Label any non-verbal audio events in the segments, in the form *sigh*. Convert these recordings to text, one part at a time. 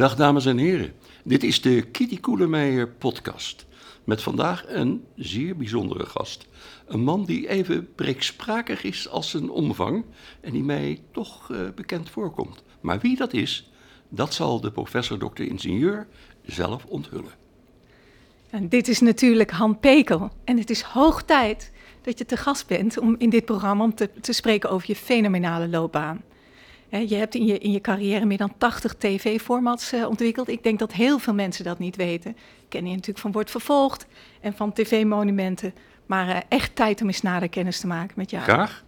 Dag dames en heren, dit is de Kitty Koelemeijer podcast. Met vandaag een zeer bijzondere gast. Een man die even breeksprakig is als zijn omvang en die mij toch uh, bekend voorkomt. Maar wie dat is, dat zal de professor dokter ingenieur zelf onthullen. En dit is natuurlijk Han Pekel en het is hoog tijd dat je te gast bent om in dit programma om te, te spreken over je fenomenale loopbaan. Je hebt in je, in je carrière meer dan 80 tv-formats uh, ontwikkeld. Ik denk dat heel veel mensen dat niet weten. Ik ken je natuurlijk van Wordt Vervolgd en van tv-monumenten. Maar uh, echt tijd om eens nader kennis te maken met jou. Graag.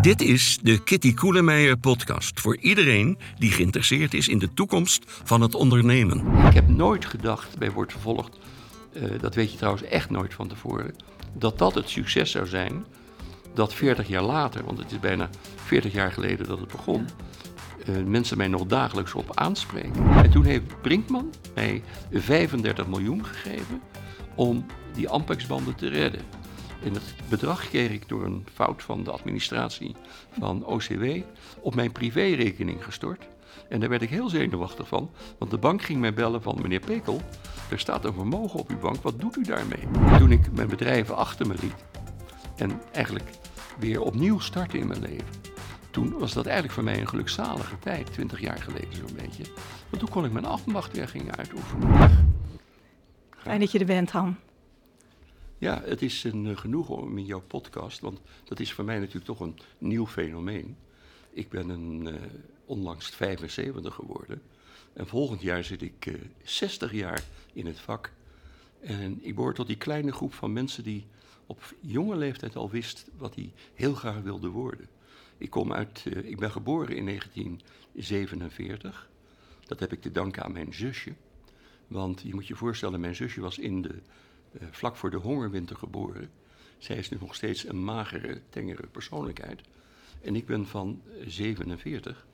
Dit is de Kitty Koelemeijer podcast voor iedereen die geïnteresseerd is in de toekomst van het ondernemen. Ik heb nooit gedacht bij Wordt Vervolgd, uh, dat weet je trouwens echt nooit van tevoren, dat dat het succes zou zijn dat 40 jaar later, want het is bijna 40 jaar geleden dat het begon, uh, mensen mij nog dagelijks op aanspreken. En toen heeft Brinkman mij 35 miljoen gegeven om die Ampex-banden te redden. En het bedrag kreeg ik door een fout van de administratie van OCW op mijn privérekening gestort. En daar werd ik heel zenuwachtig van, want de bank ging mij bellen van meneer Pekel, er staat een vermogen op uw bank, wat doet u daarmee? toen ik mijn bedrijven achter me liet en eigenlijk weer opnieuw startte in mijn leven. Toen was dat eigenlijk voor mij een gelukzalige tijd, twintig jaar geleden zo'n beetje. Want toen kon ik mijn afmacht weer gingen uitoefenen. Fijn dat je er bent, Han. Ja, het is een uh, genoegen om in jouw podcast, want dat is voor mij natuurlijk toch een nieuw fenomeen. Ik ben een, uh, onlangs 75 geworden en volgend jaar zit ik uh, 60 jaar in het vak. En ik behoor tot die kleine groep van mensen die op jonge leeftijd al wist wat hij heel graag wilde worden. Ik, kom uit, uh, ik ben geboren in 1947. Dat heb ik te danken aan mijn zusje. Want je moet je voorstellen, mijn zusje was in de, uh, vlak voor de hongerwinter geboren. Zij is nu nog steeds een magere, tengere persoonlijkheid. En ik ben van 47.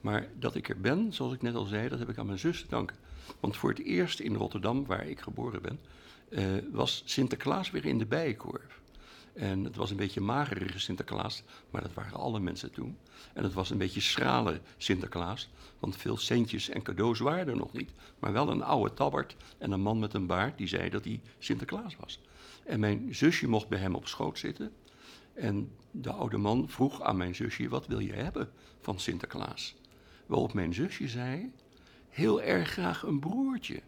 Maar dat ik er ben, zoals ik net al zei, dat heb ik aan mijn zus te danken. Want voor het eerst in Rotterdam, waar ik geboren ben, uh, was Sinterklaas weer in de bijenkorf. En het was een beetje magerere Sinterklaas, maar dat waren alle mensen toen. En het was een beetje schrale Sinterklaas, want veel centjes en cadeaus waren er nog niet. Maar wel een oude tabbert en een man met een baard die zei dat hij Sinterklaas was. En mijn zusje mocht bij hem op schoot zitten. En de oude man vroeg aan mijn zusje, wat wil je hebben van Sinterklaas? Waarop mijn zusje zei, heel erg graag een broertje.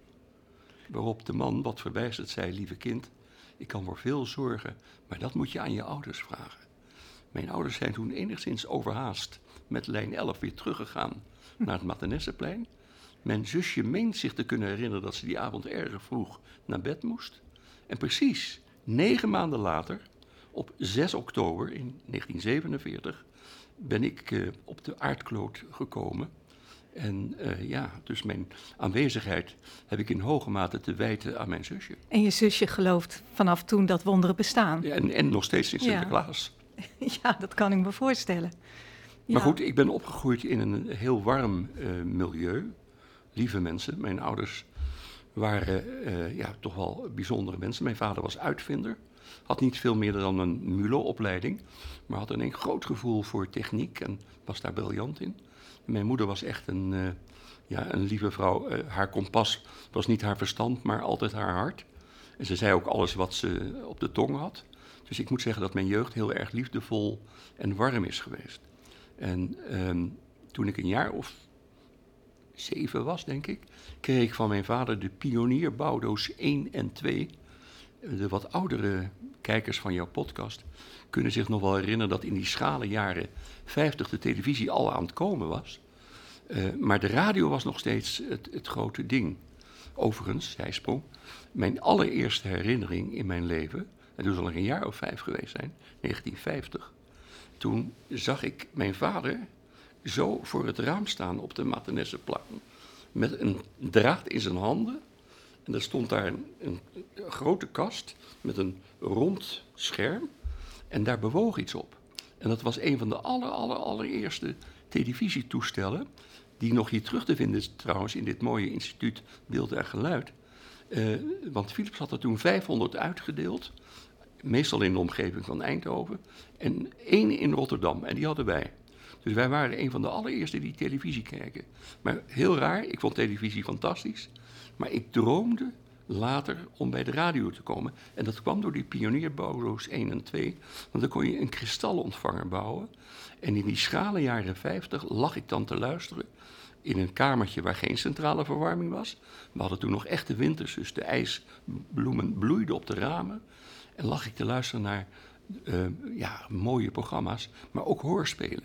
Waarop de man wat verbijsterd zei: Lieve kind, ik kan voor veel zorgen, maar dat moet je aan je ouders vragen. Mijn ouders zijn toen enigszins overhaast met lijn 11 weer teruggegaan naar het Mathenesseplein. Mijn zusje meent zich te kunnen herinneren dat ze die avond erg vroeg naar bed moest. En precies negen maanden later, op 6 oktober in 1947, ben ik uh, op de aardkloot gekomen en uh, ja, dus mijn aanwezigheid heb ik in hoge mate te wijten aan mijn zusje. En je zusje gelooft vanaf toen dat wonderen bestaan. Ja, en, en nog steeds in Sinterklaas. Ja. *laughs* ja, dat kan ik me voorstellen. Ja. Maar goed, ik ben opgegroeid in een heel warm uh, milieu. Lieve mensen. Mijn ouders waren uh, ja, toch wel bijzondere mensen. Mijn vader was uitvinder. Had niet veel meer dan een MULO-opleiding. Maar had een groot gevoel voor techniek en was daar briljant in. Mijn moeder was echt een, uh, ja, een lieve vrouw. Uh, haar kompas was niet haar verstand, maar altijd haar hart. En ze zei ook alles wat ze op de tong had. Dus ik moet zeggen dat mijn jeugd heel erg liefdevol en warm is geweest. En um, toen ik een jaar of zeven was, denk ik, kreeg ik van mijn vader de pionierbouwdoos 1 en 2. De wat oudere kijkers van jouw podcast kunnen zich nog wel herinneren dat in die schrale jaren 50 de televisie al aan het komen was. Uh, maar de radio was nog steeds het, grote ding. Overigens, zijsprong, mijn allereerste herinnering in mijn leven, en zal ik een jaar of vijf geweest zijn, 1950. Toen zag ik mijn vader zo voor het raam staan op de Matenesseplan. Met een draad in zijn handen. En er stond daar een, grote kast met een rond scherm. En daar bewoog iets op. En dat was een van de aller, aller, allereerste televisietoestellen. Die nog hier terug te vinden is trouwens in dit mooie instituut Beeld en Geluid. Uh, want Philips had er toen 500 uitgedeeld. Meestal in de omgeving van Eindhoven. En één in Rotterdam. En die hadden wij. Dus wij waren een van de allereerste die televisie kijken. Maar heel raar, ik vond televisie fantastisch. Maar ik droomde later om bij de radio te komen. En dat kwam door die pionierbouwroos 1 en 2. Want dan kon je een kristalontvanger bouwen. En in die schrale jaren 50 lag ik dan te luisteren in een kamertje waar geen centrale verwarming was. We hadden toen nog echte winters, dus de ijsbloemen bloeiden op de ramen. En lag ik te luisteren naar uh, ja, mooie programma's, maar ook hoorspelen.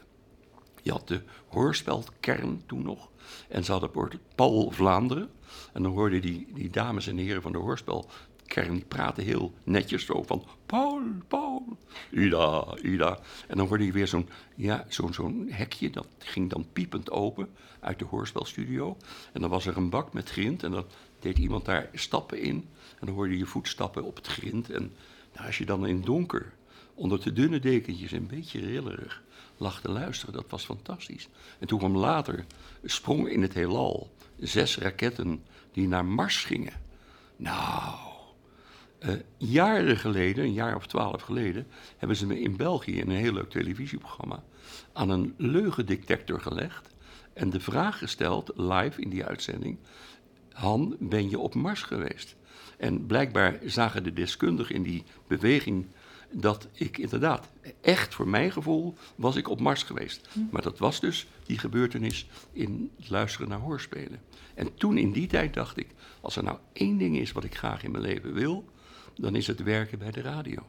Je had de hoorspelkern toen nog. En ze hadden Paul Vlaanderen. En dan hoorden die, die dames en heren van de hoorspelkern, die praten heel netjes zo van... Paul, Paul, Ida, Ida. En dan hoorde je weer zo'n ja, zo'n zo'n hekje, dat ging dan piepend open uit de hoorspelstudio. En dan was er een bak met grind en dan deed iemand daar stappen in. En dan hoorde je voetstappen op het grind. En nou, als je dan in donker, onder de dunne dekentjes, een beetje rillerig, lag te luisteren, dat was fantastisch. En toen kwam later, sprong in het heelal, zes raketten die naar Mars gingen. Nou, uh, jaren geleden, een jaar of twaalf geleden, hebben ze me in België in een heel leuk televisieprogramma aan een leugendetector gelegd en de vraag gesteld, live in die uitzending: Han, ben je op Mars geweest? En blijkbaar zagen de deskundigen in die beweging dat ik inderdaad, echt voor mijn gevoel, was ik op Mars geweest. Hm. Maar dat was dus die gebeurtenis in het luisteren naar hoorspelen. En toen in die tijd dacht ik, als er nou één ding is wat ik graag in mijn leven wil, dan is het werken bij de radio.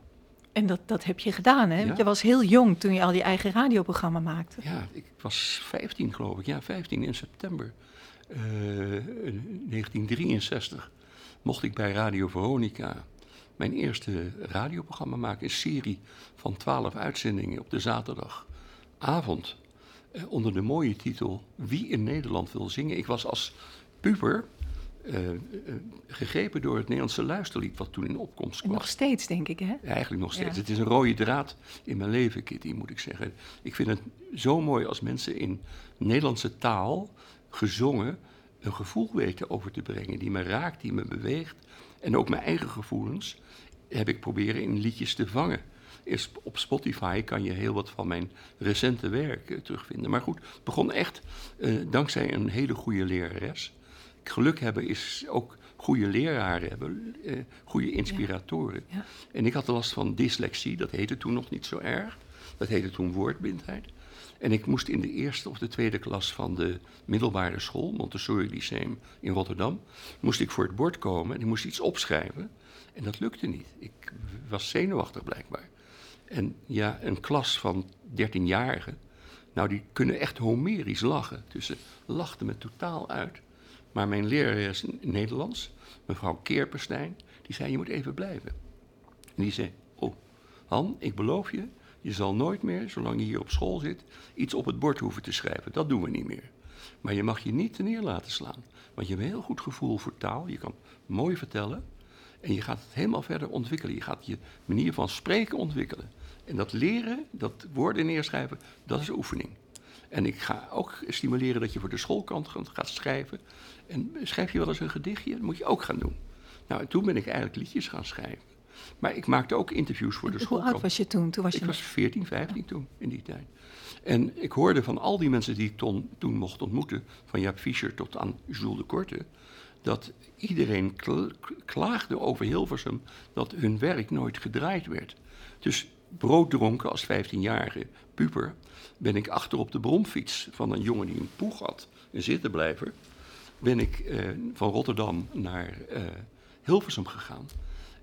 En dat, dat heb je gedaan, hè? Je was heel jong toen je al die eigen radioprogramma maakte. Ja, ik was 15 geloof ik. Ja, 15 in september uh, eh, 1963 mocht ik bij Radio Veronica mijn eerste radioprogramma maken. Een serie van 12 uitzendingen op de zaterdagavond. Uh, onder de mooie titel Wie in Nederland wil zingen. Ik was als puber uh, gegrepen door het Nederlandse luisterlied wat toen in opkomst kwam. nog steeds, denk ik, hè? eigenlijk nog steeds. Het is een rode draad in mijn leven, Kitty, moet ik zeggen. Ik vind het zo mooi als mensen in Nederlandse taal gezongen een gevoel weten over te brengen die me raakt, die me beweegt. En ook mijn eigen gevoelens heb ik proberen in liedjes te vangen. Eerst op Spotify kan je heel wat van mijn recente werk terugvinden. Maar goed, het begon echt dankzij een hele goede lerares geluk hebben is ook goede leraren hebben, eh, goede inspiratoren. Ja. En ik had last van dyslexie, dat heette toen nog niet zo erg. Dat heette toen woordblindheid. En ik moest in de eerste of de tweede klas van de middelbare school, Montessori Lyceum in Rotterdam, moest ik voor het bord komen en ik moest iets opschrijven. En dat lukte niet. Ik was zenuwachtig blijkbaar. En ja, een klas van 13-jarigen, nou die kunnen echt homerisch lachen. Dus ze lachten me totaal uit. Maar mijn lerares Nederlands, mevrouw Keerperstein, die zei: Je moet even blijven. En die zei: Oh, Han, ik beloof je, je zal nooit meer, zolang je hier op school zit, iets op het bord hoeven te schrijven. Dat doen we niet meer. Maar je mag je niet te neer laten slaan. Want je hebt een heel goed gevoel voor taal. Je kan mooi vertellen. En je gaat het helemaal verder ontwikkelen. Je gaat je manier van spreken ontwikkelen. En dat leren, dat woorden neerschrijven, dat is oefening. En ik ga ook stimuleren dat je voor de schoolkant gaat schrijven. En schrijf je wel eens een gedichtje? Dat moet je ook gaan doen. Nou, toen ben ik eigenlijk liedjes gaan schrijven. Maar ik maakte ook interviews voor de school. Hoe oud was je toen? toen was ik was 14, 15 toen, in die tijd. En ik hoorde van al die mensen die ik ton, toen mocht ontmoeten, van Jaap Fischer tot aan Jules de Korte, dat iedereen klaagde over Hilversum dat hun werk nooit gedraaid werd. Dus brooddronken als 15-jarige puber ben ik achter op de bromfiets van een jongen die een poeg had, een zittenblijver, ben ik eh, van Rotterdam naar uh, Hilversum gegaan.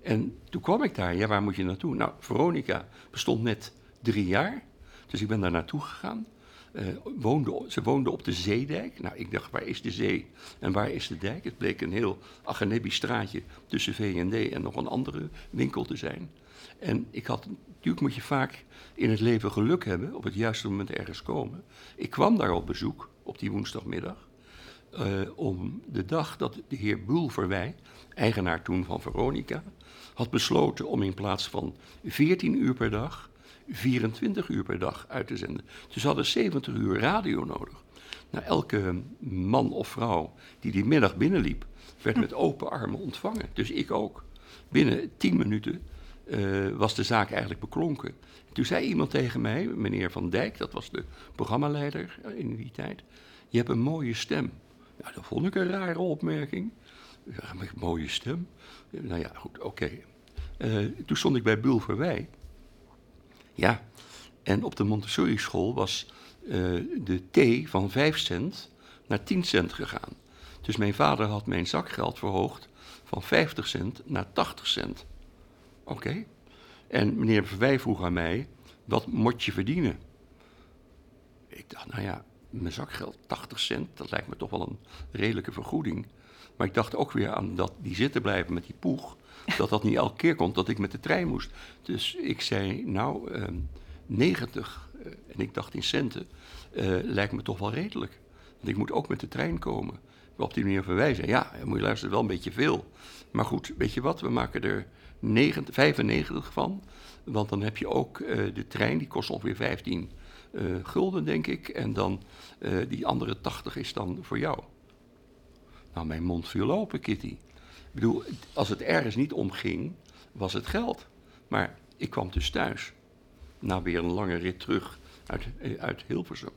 En toen kwam ik daar, ja, waar moet je naartoe? Nou, Veronica bestond net drie jaar, dus ik ben daar naartoe gegaan. Uh, woonde, ze woonde op de Zeedijk. Nou, ik dacht, waar is de zee en waar is de dijk? Het bleek een heel Agenebi straatje tussen V&D en nog een andere winkel te zijn. En ik had, natuurlijk moet je vaak in het leven geluk hebben, op het juiste moment ergens komen. Ik kwam daar op bezoek, op die woensdagmiddag. Uh, om de dag dat de heer Bulverwij, eigenaar toen van Veronica, had besloten om in plaats van 14 uur per dag 24 uur per dag uit te zenden. Dus ze hadden 70 uur radio nodig. Nou, elke man of vrouw die die middag binnenliep, werd met open armen ontvangen. Dus ik ook. Binnen 10 minuten eh, was de zaak eigenlijk beklonken. Toen zei iemand tegen mij, meneer Van Dijk, dat was de programmaleider in die tijd, je hebt een mooie stem. Ja, dat vond ik een rare opmerking. Ja, een mooie stem. Nou ja, goed, oké. Eh, toen stond ik bij Bulverwij. Ja, en op de Montessori school was uh, de thee van 5 cent naar 10 cent gegaan. Dus mijn vader had mijn zakgeld verhoogd van 50 cent naar 80 cent. Oké. En meneer Verwij vroeg aan mij, wat moet je verdienen? Ik dacht, nou ja, mijn zakgeld 80 cent, dat lijkt me toch wel een redelijke vergoeding. Maar ik dacht ook weer aan dat die zitten blijven met die poeg, dat dat niet elke keer komt dat ik met de trein moest. Dus ik zei, nou, uh, 90, uh, en ik dacht in centen, uh, lijkt me toch wel redelijk. Want ik moet ook met de trein komen. Op die manier verwijzen. Ja, moet je luisteren, wel een beetje veel. Maar goed, weet je wat, we maken er 90, 95 van. Want dan heb je ook uh, de trein, die kost ongeveer 15 uh, gulden, denk ik. En dan die andere 80 is dan voor jou. Nou, mijn mond viel open, Kitty. Ik bedoel, als het ergens niet om ging, was het geld. Maar ik kwam dus thuis. Na weer een lange rit terug uit, uit Hilversum.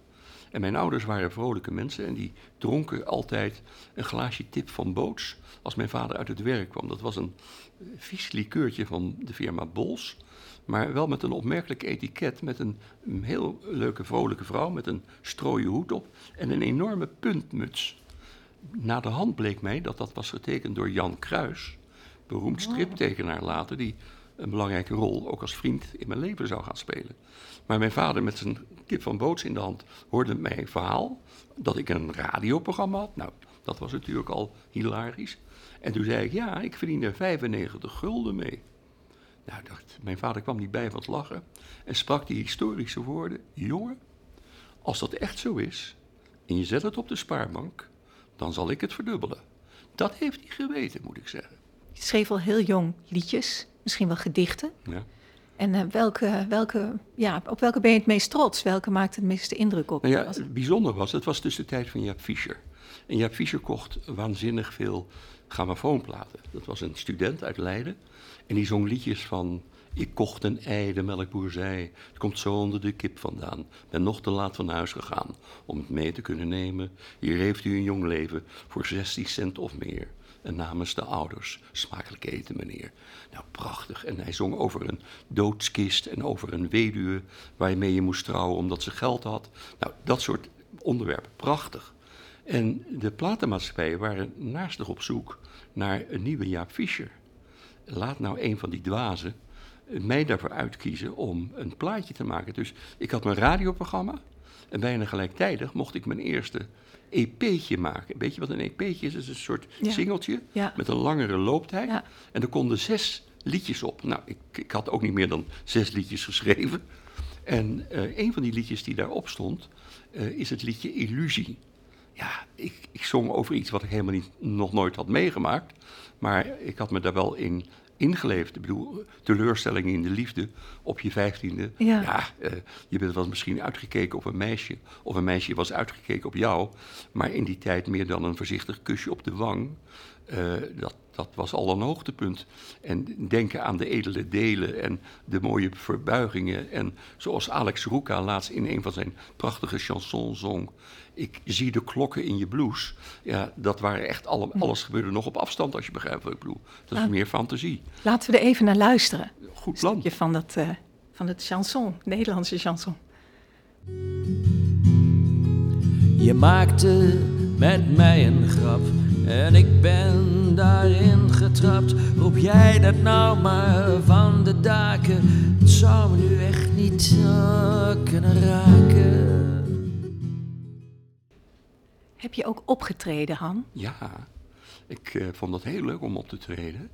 En mijn ouders waren vrolijke mensen en die dronken altijd een glaasje tip van boots als mijn vader uit het werk kwam. Dat was een vies likeurtje van de firma Bols, maar wel met een opmerkelijk etiket met een, een heel leuke vrolijke vrouw met een strooien hoed op en een enorme puntmuts. Na de hand bleek mij dat dat was getekend door Jan Kruis, beroemd striptekenaar later, die een belangrijke rol ook als vriend in mijn leven zou gaan spelen. Maar mijn vader met zijn kip van boots in de hand hoorde mijn verhaal dat ik een radioprogramma had. Nou, dat was natuurlijk al hilarisch. En toen zei ik, ja, ik verdien er 95 gulden mee. Nou, dacht, mijn vader kwam niet bij van het lachen en sprak die historische woorden. Jongen, als dat echt zo is en je zet het op de spaarbank, dan zal ik het verdubbelen. Dat heeft hij geweten, moet ik zeggen. Je schreef al heel jong liedjes, misschien wel gedichten. Ja. En uh, welke, welke, ja, op welke ben je het meest trots? Welke maakt het meeste indruk op? Nou ja, het bijzonder was, het was dus de tijd van Jaap Fischer. En Jaap Fischer kocht waanzinnig veel grammofoonplaten. Dat was een student uit Leiden. En die zong liedjes van... Ik kocht een ei, de melkboer zei. Het komt zo onder de kip vandaan. Ben nog te laat van huis gegaan om het mee te kunnen nemen. Hier heeft u een jong leven voor 16 cent of meer. En namens de ouders, smakelijk eten, meneer. Nou, prachtig. En hij zong over een doodskist en over een weduwe waarmee je moest trouwen omdat ze geld had. Nou, dat soort onderwerpen, prachtig. En de platenmaatschappijen waren naastig op zoek naar een nieuwe Jaap Fischer. Laat nou een van die dwazen mij daarvoor uitkiezen om een plaatje te maken. Dus ik had mijn radioprogramma en bijna gelijktijdig mocht ik mijn eerste EP'tje maken. Weet je wat een EP'tje is? Het is een soort Ja. singeltje Ja. met een langere looptijd. Ja. En er konden zes liedjes op. Nou, ik, ik had ook niet meer dan zes liedjes geschreven. En eh, een van die liedjes die daarop stond, eh, is het liedje Illusie. Ja, ik, ik zong over iets wat ik helemaal niet, nog nooit had meegemaakt. Maar ik had me daar wel in ingeleefd. Ik bedoel, teleurstelling in de liefde op je vijftiende. Ja. eh, je bent wel misschien uitgekeken op een meisje. Of een meisje was uitgekeken op jou. Maar in die tijd meer dan een voorzichtig kusje op de wang. eh, dat, dat was al een hoogtepunt. En denken aan de edele delen en de mooie verbuigingen. En zoals Alex Roeka laatst in een van zijn prachtige chansons zong. Ik zie de klokken in je blouse. Ja, dat waren echt alle, alles gebeurde nog op afstand, als je begrijpt wat ik bedoel. Dat is Ja. meer fantasie. Laten we er even naar luisteren. Goed plan. Je van dat, eh, van het chanson, Nederlandse chanson. Je maakte met mij een grap en ik ben daarin getrapt. Roep jij dat nou maar van de daken? Het zou me nu echt niet eh, kunnen raken. Heb je ook opgetreden, Han? Ja, ik eh, vond dat heel leuk om op te treden.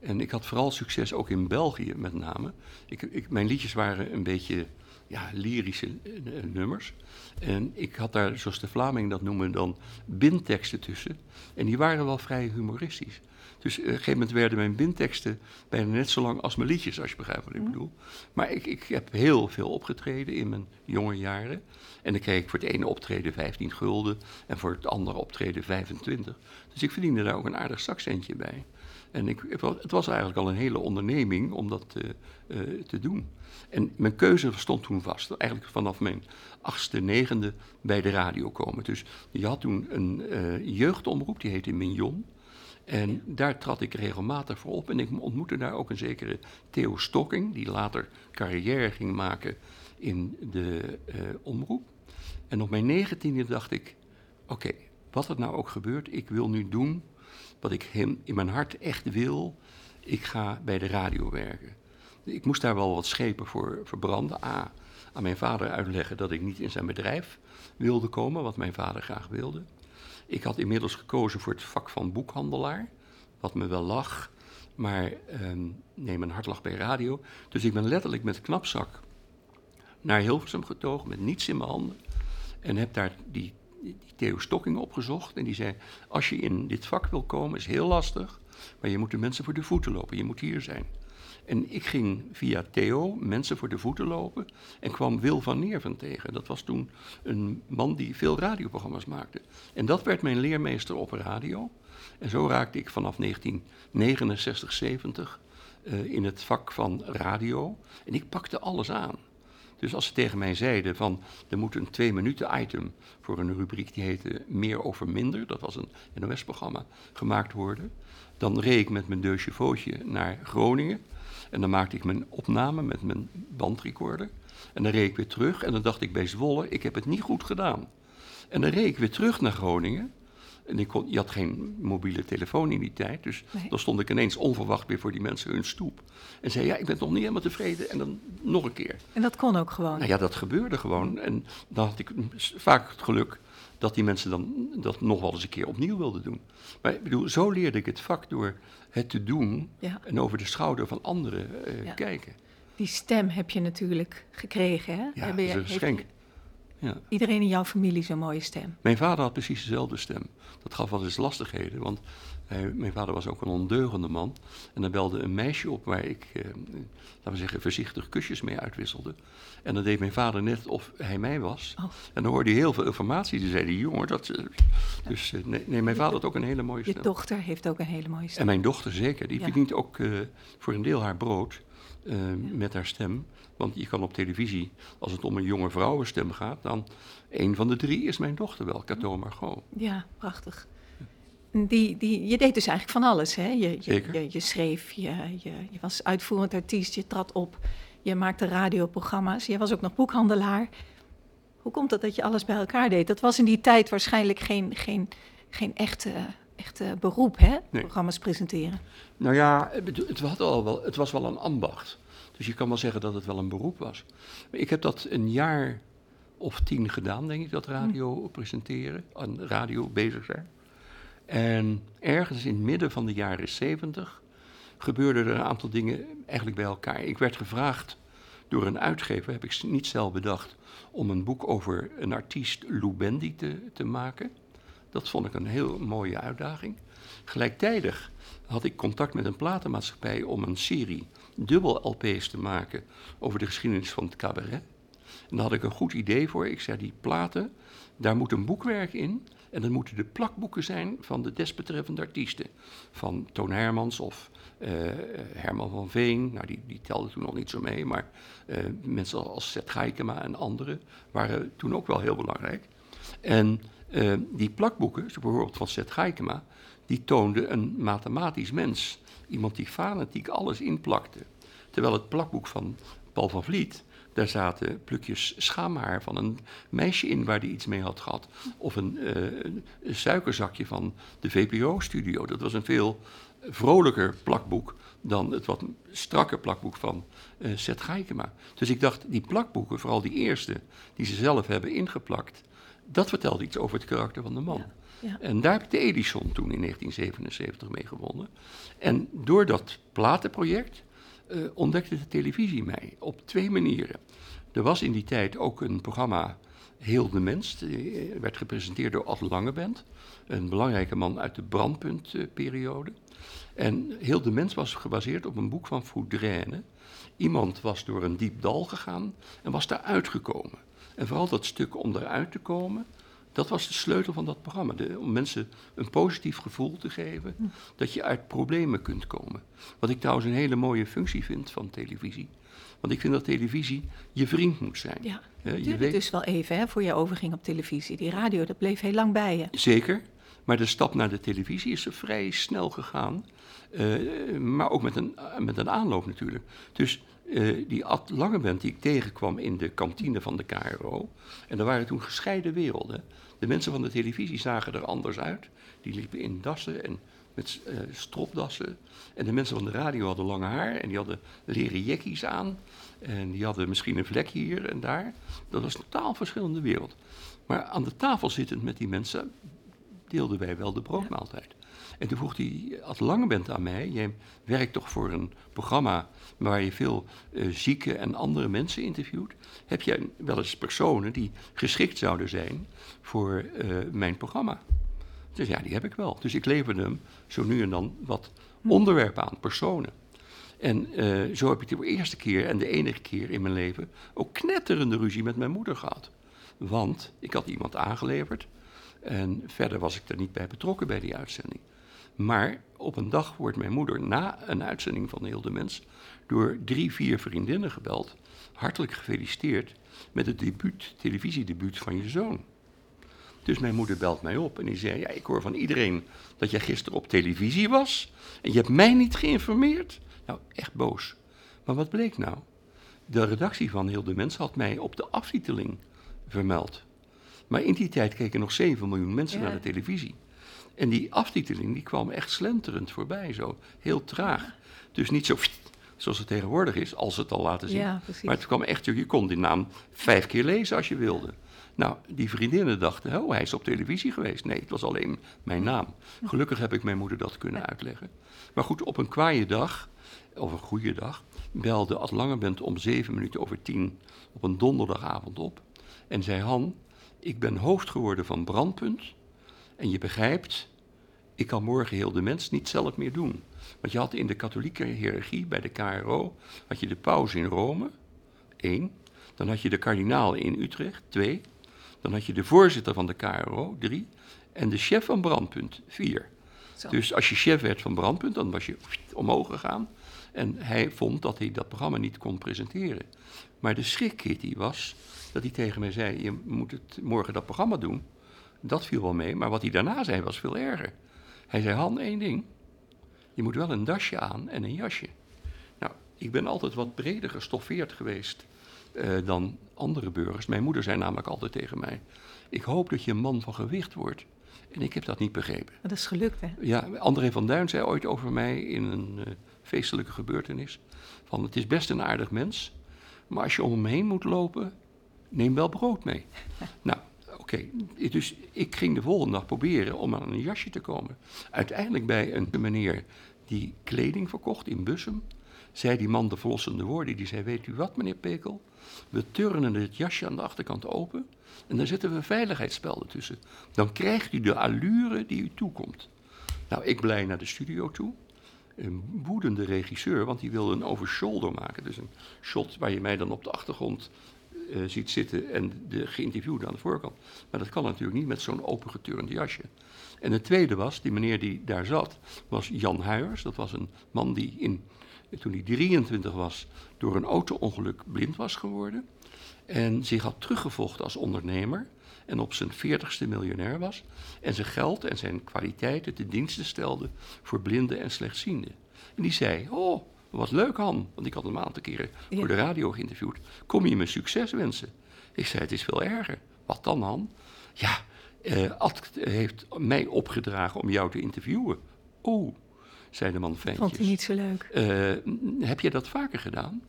En ik had vooral succes ook in België met name. Ik, ik, mijn liedjes waren een beetje ja, lyrische eh, eh, nummers. En ik had daar, zoals de Vlamingen dat noemen, dan bindteksten tussen. En die waren wel vrij humoristisch. Dus op een gegeven moment werden mijn bindteksten bijna net zo lang als mijn liedjes, als je begrijpt wat ik bedoel. Maar ik, ik heb heel veel opgetreden in mijn jonge jaren. En dan kreeg ik voor het ene optreden 15 gulden en voor het andere optreden 25. Dus ik verdiende daar ook een aardig zakcentje bij. En ik, het was eigenlijk al een hele onderneming om dat te doen. En mijn keuze stond toen vast. Eigenlijk vanaf mijn achtste, negende bij de radio komen. Dus je had toen een jeugdomroep, die heette Mignon. En daar trad ik regelmatig voor op. En ik ontmoette daar ook een zekere Theo Stokking, die later carrière ging maken in de uh, omroep. En op mijn negentiende dacht ik: oké, wat er nou ook gebeurt, ik wil nu doen wat ik hem in mijn hart echt wil. Ik ga bij de radio werken. Ik moest daar wel wat schepen voor verbranden. A, aan mijn vader uitleggen dat ik niet in zijn bedrijf wilde komen, wat mijn vader graag wilde. Ik had inmiddels gekozen voor het vak van boekhandelaar, wat me wel lag, maar ehm, nee, mijn hart lag bij radio. Dus ik ben letterlijk met knapzak naar Hilversum getogen, met niets in mijn handen. En heb daar die, die Theo Stokking opgezocht. En die zei, als je in dit vak wil komen, is heel lastig, maar je moet de mensen voor de voeten lopen, je moet hier zijn. En ik ging via Theo mensen voor de voeten lopen en kwam Wil van Neerven tegen. Dat was toen een man die veel radioprogramma's maakte. En dat werd mijn leermeester op radio. En zo raakte ik vanaf 1969, 70 uh, in het vak van radio. En ik pakte alles aan. Dus als ze tegen mij zeiden van er moet een twee minuten item voor een rubriek die heette Meer over Minder, dat was een NOS-programma, gemaakt worden, dan reed ik met mijn deux naar Groningen en dan maakte ik mijn opname met mijn bandrecorder. En dan reed ik weer terug en dan dacht ik bij Zwolle, ik heb het niet goed gedaan. En dan reed ik weer terug naar Groningen. En ik kon, je had geen mobiele telefoon in die tijd, dus dan stond ik ineens onverwacht weer voor die mensen hun stoep. En zei, ja, ik ben nog niet helemaal tevreden en dan nog een keer. En dat kon ook gewoon? Nou ja, dat gebeurde gewoon. En dan had ik vaak het geluk dat die mensen dan dat nog wel eens een keer opnieuw wilden doen. Maar ik bedoel, zo leerde ik het vak door het te doen en over de schouder van anderen uh, kijken. Die stem heb je natuurlijk gekregen, hè? Ja, dat is een geschenk. Ja. Iedereen in jouw familie zo'n mooie stem. Mijn vader had precies dezelfde stem. Dat gaf wel eens lastigheden, want hij, mijn vader was ook een ondeugende man. En dan belde een meisje op waar ik, eh, laten we zeggen, voorzichtig kusjes mee uitwisselde. En dan deed mijn vader net of hij mij was. Oh. En dan hoorde hij heel veel informatie. Die zei die jongen, dat... Dus uh, nee, nee, mijn vader had ook een hele mooie stem. Je dochter heeft ook een hele mooie stem. En mijn dochter zeker. Die ja. verdient ook uh, voor een deel haar brood. Uh, ja. met haar stem. Want je kan op televisie, als het om een jonge vrouwenstem gaat, dan een van de drie is mijn dochter wel, Cato Margot. Ja, prachtig. Die, die, je deed dus eigenlijk van alles, hè? Je, je, je, je schreef, je, je, je, was uitvoerend artiest, je trad op, je maakte radioprogramma's, je was ook nog boekhandelaar. Hoe komt het dat je alles bij elkaar deed? Dat was in die tijd waarschijnlijk geen, geen, geen echte, echte beroep, hè? Programma's presenteren. Nou ja, het, het, had al wel, het was wel een ambacht. Dus je kan wel zeggen dat het wel een beroep was. Ik heb dat een jaar of tien gedaan, denk ik, dat radio hm. presenteren, aan radio bezig zijn. En ergens in het midden van de jaren zeventig gebeurden er een aantal dingen eigenlijk bij elkaar. Ik werd gevraagd door een uitgever, heb ik niet zelf bedacht, om een boek over een artiest, Lou Bendy, te, te maken. Dat vond ik een heel mooie uitdaging. Gelijktijdig had ik contact met een platenmaatschappij om een serie dubbel LP's te maken over de geschiedenis van het cabaret. En daar had ik een goed idee voor. Ik zei, die platen, daar moet een boekwerk in. En dat moeten de plakboeken zijn van de desbetreffende artiesten. Van Toon Hermans of uh, Herman van Veen. Nou, die, die telde toen nog niet zo mee. Maar uh, mensen als Seth Geikema en anderen waren toen ook wel heel belangrijk. En uh, die plakboeken, bijvoorbeeld van Seth Geikema, die toonden een mathematisch mens. Iemand die fanatiek alles inplakte. Terwijl het plakboek van Paul van Vliet, daar zaten plukjes schaamhaar van een meisje in waar hij iets mee had gehad. Of een, een suikerzakje van de VPRO-studio. Dat was een veel vrolijker plakboek dan het wat strakke plakboek van uh, Seth Geikema. Dus ik dacht, die plakboeken, vooral die eerste, die ze zelf hebben ingeplakt, dat vertelde iets over het karakter van de man. Ja. En daar heb ik de Edison toen in 1977 mee gewonnen. En door dat platenproject uh, ontdekte de televisie mij op twee manieren. Er was in die tijd ook een programma Heel de Mens, die werd gepresenteerd door Ad Langebent, een belangrijke man uit de brandpuntperiode. En Heel de Mens was gebaseerd op een boek van Foudraine. Iemand was door een diep dal gegaan en was daar uitgekomen. En vooral dat stuk om eruit te komen, Dat was de sleutel van dat programma. De, om mensen een positief gevoel te geven Hm. dat je uit problemen kunt komen. Wat ik trouwens een hele mooie functie vind van televisie. Want ik vind dat televisie je vriend moet zijn. Ja, het je weet- dus wel even hè, voor je overging op televisie. Die radio, dat bleef heel lang bij je. Zeker, maar de stap naar de televisie is er vrij snel gegaan. Eh, maar ook met een, met een aanloop natuurlijk. Dus eh, die Ad Langeband die ik tegenkwam in de kantine van de KRO. En er waren toen gescheiden werelden. De mensen van de televisie zagen er anders uit. Die liepen in dassen en met eh, stropdassen. En de mensen van de radio hadden lang haar en die hadden leren jekkies aan. En die hadden misschien een vlek hier en daar. Dat was een totaal verschillende wereld. Maar aan de tafel zittend met die mensen deelden wij wel de broodmaaltijd. En toen vroeg hij, Ad Langebent aan mij, jij werkt toch voor een programma waar je veel eh, zieke en andere mensen interviewt. Heb jij wel eens personen die geschikt zouden zijn voor eh, mijn programma? Dus ja, die heb ik wel. Dus ik leverde hem zo nu en dan wat onderwerpen aan, personen. En eh, zo heb ik de eerste keer en de enige keer in mijn leven ook knetterende ruzie met mijn moeder gehad. Want ik had iemand aangeleverd en verder was ik er niet bij betrokken bij die uitzending. Maar op een dag wordt mijn moeder na een uitzending van Heel de Mens door drie, vier vriendinnen gebeld. Hartelijk gefeliciteerd met het debuut, televisiedebuut van je zoon. Dus mijn moeder belt mij op en die zei: Ja, ik hoor van iedereen dat jij gisteren op televisie was. En je hebt mij niet geïnformeerd. Nou, echt boos. Maar wat bleek nou? De redactie van Heel de Mens had mij op de aftiteling vermeld. Maar in die tijd keken nog 7 miljoen mensen Ja. naar de televisie. En die aftiteling die kwam echt slenterend voorbij, zo heel traag. Dus niet zo *laughs* zoals het tegenwoordig is, als ze het al laten zien. Ja. Maar het kwam echt, je kon die naam vijf keer lezen als je wilde. Nou, die vriendinnen dachten, oh, hij is op televisie geweest. Nee, het was alleen mijn naam. Gelukkig heb ik mijn moeder dat kunnen uitleggen. Maar goed, op een kwaaie dag, of een goede dag, belde Ad Langebent om zeven minuten over tien op een donderdagavond op. En zei, Han, ik ben hoofd geworden van Brandpunt. En je begrijpt, ik kan morgen heel de mens niet zelf meer doen. Want je had in de katholieke hiërarchie bij de KRO, had je de paus in Rome, één. Dan had je de kardinaal in Utrecht, twee. Dan had je de voorzitter van de KRO, drie. En de chef van Brandpunt, vier. Zo. Dus als je chef werd van Brandpunt, dan was je omhoog gegaan. En hij vond dat hij dat programma niet kon presenteren. Maar de schrik, Kitty, was dat hij tegen mij zei: Je moet het morgen dat programma doen. Dat viel wel mee, maar wat hij daarna zei was veel erger. Hij zei: Han, één ding. Je moet wel een dasje aan en een jasje. Nou, ik ben altijd wat breder gestoffeerd geweest eh, dan andere burgers. Mijn moeder zei namelijk altijd tegen mij: Ik hoop dat je een man van gewicht wordt. En ik heb dat niet begrepen. Dat is gelukt, hè? Ja, André van Duin zei ooit over mij in een eh, feestelijke gebeurtenis: van het is best een aardig mens, maar als je om hem heen moet lopen, neem wel brood mee. *laughs* nou, oké, dus ik ging de volgende dag proberen om aan een jasje te komen. Uiteindelijk bij een meneer die kleding verkocht in Bussum, zei die man de verlossende woorden. Die zei, weet u wat meneer Pekel, we turnen het jasje aan de achterkant open en dan zetten we een veiligheidsspel ertussen. Dan krijgt u de allure die u toekomt. Nou, ik blij naar de studio toe. Een woedende regisseur, want die wilde een over-shoulder maken. Dus een shot waar je mij dan op de achtergrond eh, ziet zitten en de geïnterviewde aan de voorkant. Maar dat kan natuurlijk niet met zo'n opengeturnd jasje. En het tweede was, die meneer die daar zat, was Jan Huijers. Dat was een man die in, toen hij 23 was door een auto-ongeluk blind was geworden. En zich had teruggevochten als ondernemer. En op zijn veertigste miljonair was. En zijn geld en zijn kwaliteiten te diensten stelde voor blinden en slechtzienden. En die zei, oh, wat leuk Han. Want ik had hem een aantal keren Ja. voor de radio geïnterviewd. Kom je me succes wensen? Ik zei, het is veel erger. Wat dan Han? Ja, eh Ad heeft mij opgedragen om jou te interviewen. Oh, zei de man Vond hij niet zo leuk. Eh, heb je dat vaker gedaan?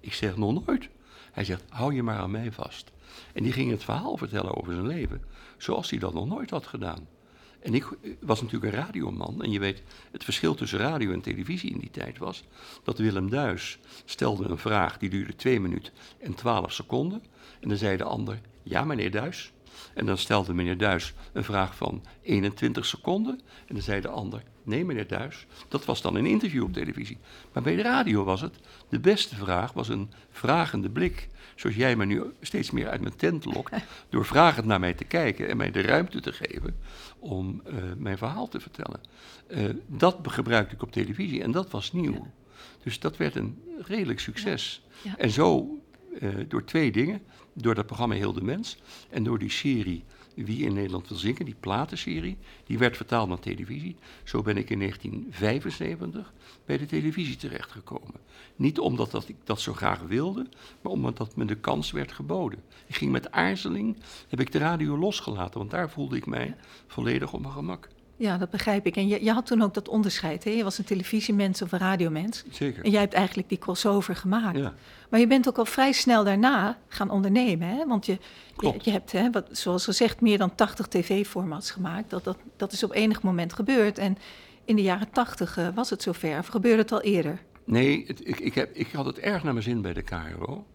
Ik zeg nog nooit. Hij zegt, hou je maar aan mij vast. En die ging het verhaal vertellen over zijn leven, zoals hij dat nog nooit had gedaan. En ik was natuurlijk een radioman. En je weet, het verschil tussen radio en televisie in die tijd was... dat Willem Duis stelde een vraag die duurde 2 minuten en 12 seconden. En dan zei de ander, ja meneer Duis. En dan stelde meneer Duis een vraag van 21 seconden. En dan zei de ander: Nee, meneer Duis. Dat was dan een interview op televisie. Maar bij de radio was het: de beste vraag was een vragende blik. Zoals jij me nu steeds meer uit mijn tent lokt. *laughs* door vragend naar mij te kijken en mij de ruimte te geven om uh, mijn verhaal te vertellen. Uh, dat gebruikte ik op televisie en dat was nieuw. Ja. Dus dat werd een redelijk succes. Ja. Ja. En zo uh, door twee dingen. Door dat programma Heel de Mens en door die serie Wie in Nederland wil zingen, die platenserie. Die werd vertaald naar televisie. Zo ben ik in 1975 bij de televisie terechtgekomen. Niet omdat dat ik dat zo graag wilde, maar omdat dat me de kans werd geboden. Ik ging met aarzeling, heb ik de radio losgelaten, want daar voelde ik mij volledig op mijn gemak. Ja, dat begrijp ik. En je, je had toen ook dat onderscheid. Hè? Je was een televisiemens of een radiomens. Zeker. En jij hebt eigenlijk die crossover gemaakt. Ja. Maar je bent ook al vrij snel daarna gaan ondernemen. Hè? Want je, je, hebt, hè, wat, zoals gezegd, meer dan 80 tv-formats gemaakt. Dat, dat, dat is op enig moment gebeurd. En in de jaren 80 uh, was het zover. Of gebeurde het al eerder? Nee, het, ik, ik, heb, ik had het erg naar mijn zin bij de KRO.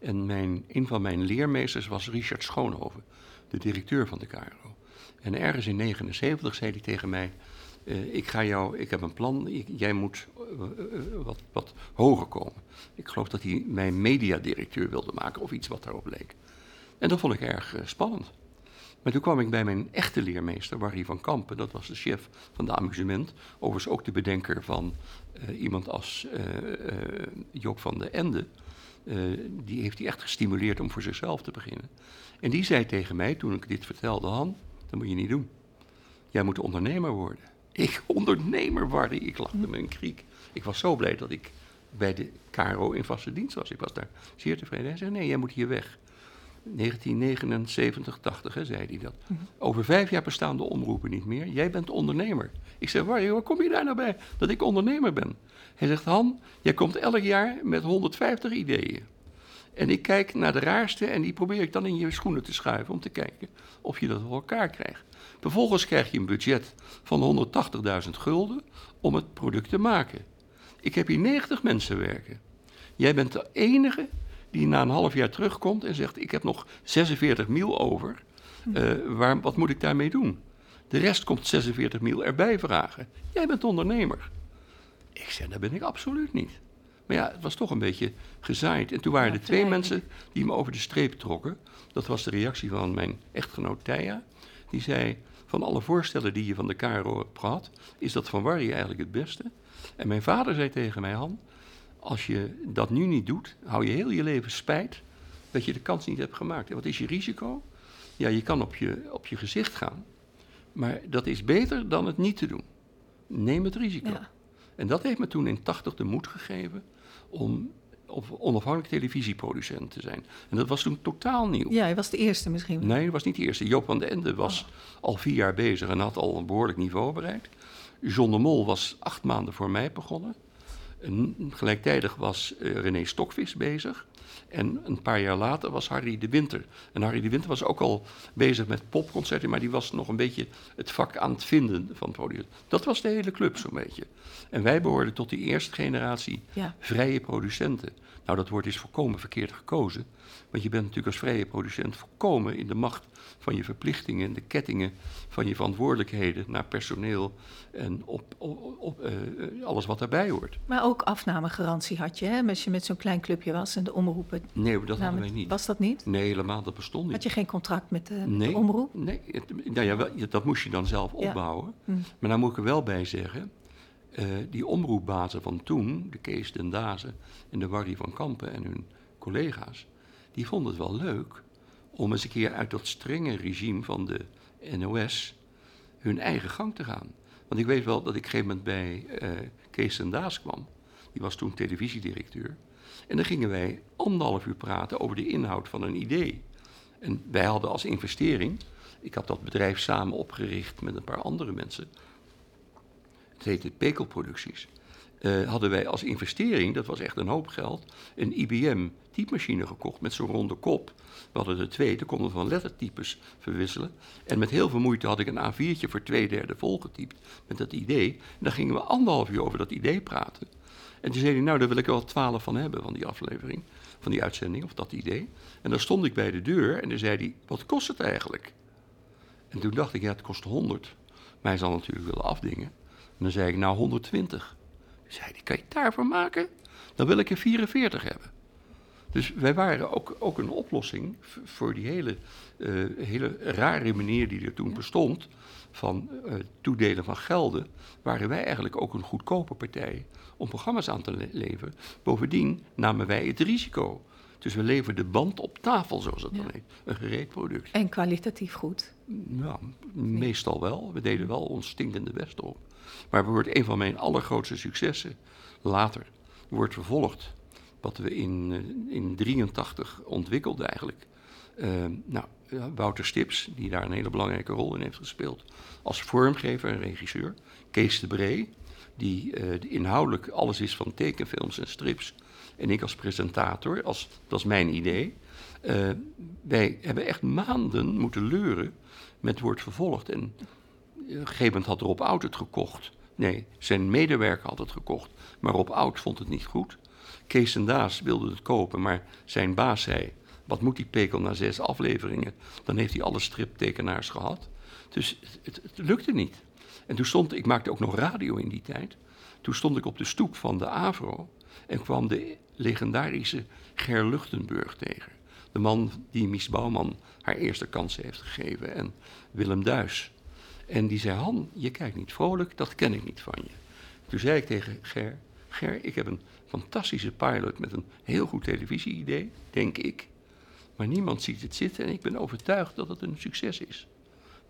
En mijn, een van mijn leermeesters was Richard Schoonhoven, de directeur van de KRO. En ergens in 79 zei hij tegen mij: uh, ik, ga jou, ik heb een plan, jij moet uh, uh, wat, wat hoger komen. Ik geloof dat hij mij mediadirecteur wilde maken of iets wat daarop leek. En dat vond ik erg spannend. Maar toen kwam ik bij mijn echte leermeester, Barry van Kampen, dat was de chef van de amusement. Overigens ook de bedenker van iemand als Joop van de Ende. die heeft hij echt gestimuleerd om voor zichzelf te beginnen. En die zei tegen mij, toen ik dit vertelde, Han, dat moet je niet doen. Jij moet ondernemer worden. Ik ondernemer worden. Ik lachte me een kriek. Ik was zo blij dat ik bij de KRO in vaste dienst was. Ik was daar zeer tevreden. Hij zei, nee, jij moet hier weg. 1979, 80, hè, zei hij dat. Over vijf jaar bestaan de omroepen niet meer. Jij bent ondernemer. Ik zeg, waar, waar kom je daar nou bij? Dat ik ondernemer ben. Hij zegt, Han, jij komt elk jaar met 150 ideeën. En ik kijk naar de raarste en die probeer ik dan in je schoenen te schuiven om te kijken of je dat voor elkaar krijgt. Vervolgens krijg je een budget van 180.000 gulden om het product te maken. Ik heb hier 90 mensen werken. Jij bent de enige die na een half jaar terugkomt en zegt: Ik heb nog 46 mil over. Uh, waar, wat moet ik daarmee doen? De rest komt 46 mil erbij vragen. Jij bent ondernemer. Ik zeg: Dat ben ik absoluut niet. Maar ja, het was toch een beetje gezaaid. En toen waren Ja, er twee mensen die me over de streep trokken. Dat was de reactie van mijn echtgenoot Thea. Die zei, van alle voorstellen die je van de KRO hebt gehad, is dat van Warrie eigenlijk het beste. En mijn vader zei tegen mij, Han, als je dat nu niet doet, hou je heel je leven spijt dat je de kans niet hebt gemaakt. En wat is je risico? Ja, je kan op je, op je gezicht gaan. Maar dat is beter dan het niet te doen. Neem het risico. Ja. En dat heeft me toen in 80 de moed gegeven om op onafhankelijk televisieproducent te zijn. En dat was toen totaal nieuw. Ja, hij was de eerste misschien. Nee, dat was niet de eerste. Joop van den Ende was al vier jaar bezig en had al een behoorlijk niveau bereikt. John de Mol was acht maanden voor mij begonnen. En gelijktijdig was eh, René Stokvis bezig. En een paar jaar later was Harry de Winter. En Harry de Winter was ook al bezig met popconcerten, maar die was nog een beetje het vak aan het vinden van producenten. Dat was de hele club zo'n beetje. En wij behoorden tot die eerste generatie Ja. vrije producenten. Nou, dat woord is volkomen verkeerd gekozen. Want je bent natuurlijk als vrije producent volkomen in de macht van je verplichtingen, de kettingen van je verantwoordelijkheden naar personeel en op, op, op, eh, alles wat daarbij hoort. Maar ook afnamegarantie had je, hè? Als je met zo'n klein clubje was en de omroepen. Nee, dat hadden wij niet. Was dat niet? Nee, helemaal, dat bestond niet. Had je geen contract met de, met nee, de omroep? Nee, het- nou ja, wel, dat moest je dan zelf Ja. opbouwen. Hm. Maar daar moet ik er wel bij zeggen, eh, die omroepbazen van toen, de Kees den Dazen en de Warry van Kampen en hun collega's, die vonden het wel leuk om eens een keer uit dat strenge regime van de NOS hun eigen gang te gaan. Want ik weet wel dat ik op een gegeven moment bij eh, Kees den Daas kwam. Die was toen televisiedirecteur. En dan gingen wij anderhalf uur praten over de inhoud van een idee. En wij hadden als investering, ik had dat bedrijf samen opgericht met een paar andere mensen. Het heette Pekel Eh, hadden wij als investering, dat was echt een hoop geld, een IBM typemachine gekocht met zo'n ronde kop. We hadden er twee, toen konden we van lettertypes verwisselen. En met heel veel moeite had ik een A4'tje voor twee derde volgetypt met dat idee. En dan gingen we anderhalf uur over dat idee praten. En toen zei hij, nou, daar wil ik er wel twaalf van hebben, van die aflevering. van die uitzending, of dat idee. En dan stond ik bij de deur en dan zei hij, wat kost het eigenlijk? En toen dacht ik, ja, het kost 100. Maar hij zal natuurlijk willen afdingen. En dan zei ik, nou 120. Zei hij, kan je daarvoor maken? Dan wil ik er 44 hebben. Dus wij waren ook, ook een oplossing voor die hele, eh, hele rare manier die er toen bestond van eh, toedelen van gelden, waren wij eigenlijk ook een goedkope partij om programma's aan te le- leveren. Bovendien namen wij het risico. Dus we leverden de band op tafel, zoals het dan heet. Een gereed product. En kwalitatief goed. Ja, meestal wel. We deden wel ons stinkende best op. Maar wordt een van mijn allergrootste successen later wordt vervolgd. Wat we in, eh, in 83 ontwikkelden eigenlijk. Eh, nou, ja, Wouter Stips, die daar een hele belangrijke rol in heeft gespeeld. Als vormgever en regisseur. Kees de Bree, die eh, inhoudelijk alles is van tekenfilms en strips. En ik als presentator, als, dat is mijn idee. Eh, wij hebben echt maanden moeten leuren met wordt vervolgd. En eh, een had Rob Oud het gekocht. Nee, zijn medewerker had het gekocht. Maar Rob Oud vond het niet goed. Kees en Daas wilden het kopen, maar zijn baas zei... wat moet die pekel na zes afleveringen? Dan heeft hij alle striptekenaars gehad. Dus het, het, het lukte niet. En toen stond, ik maakte ook nog radio in die tijd. Toen stond ik op de stoep van de AVRO en kwam de legendarische Ger Luchtenburg tegen. De man die Mies Bouwman haar eerste kans heeft gegeven en Willem Duis. En die zei, Han, je kijkt niet vrolijk, dat ken ik niet van je. Toen zei ik tegen Ger, Ger, ik heb een fantastische pilot met een heel goed televisie-idee, denk ik. Maar niemand ziet het zitten en ik ben overtuigd dat het een succes is.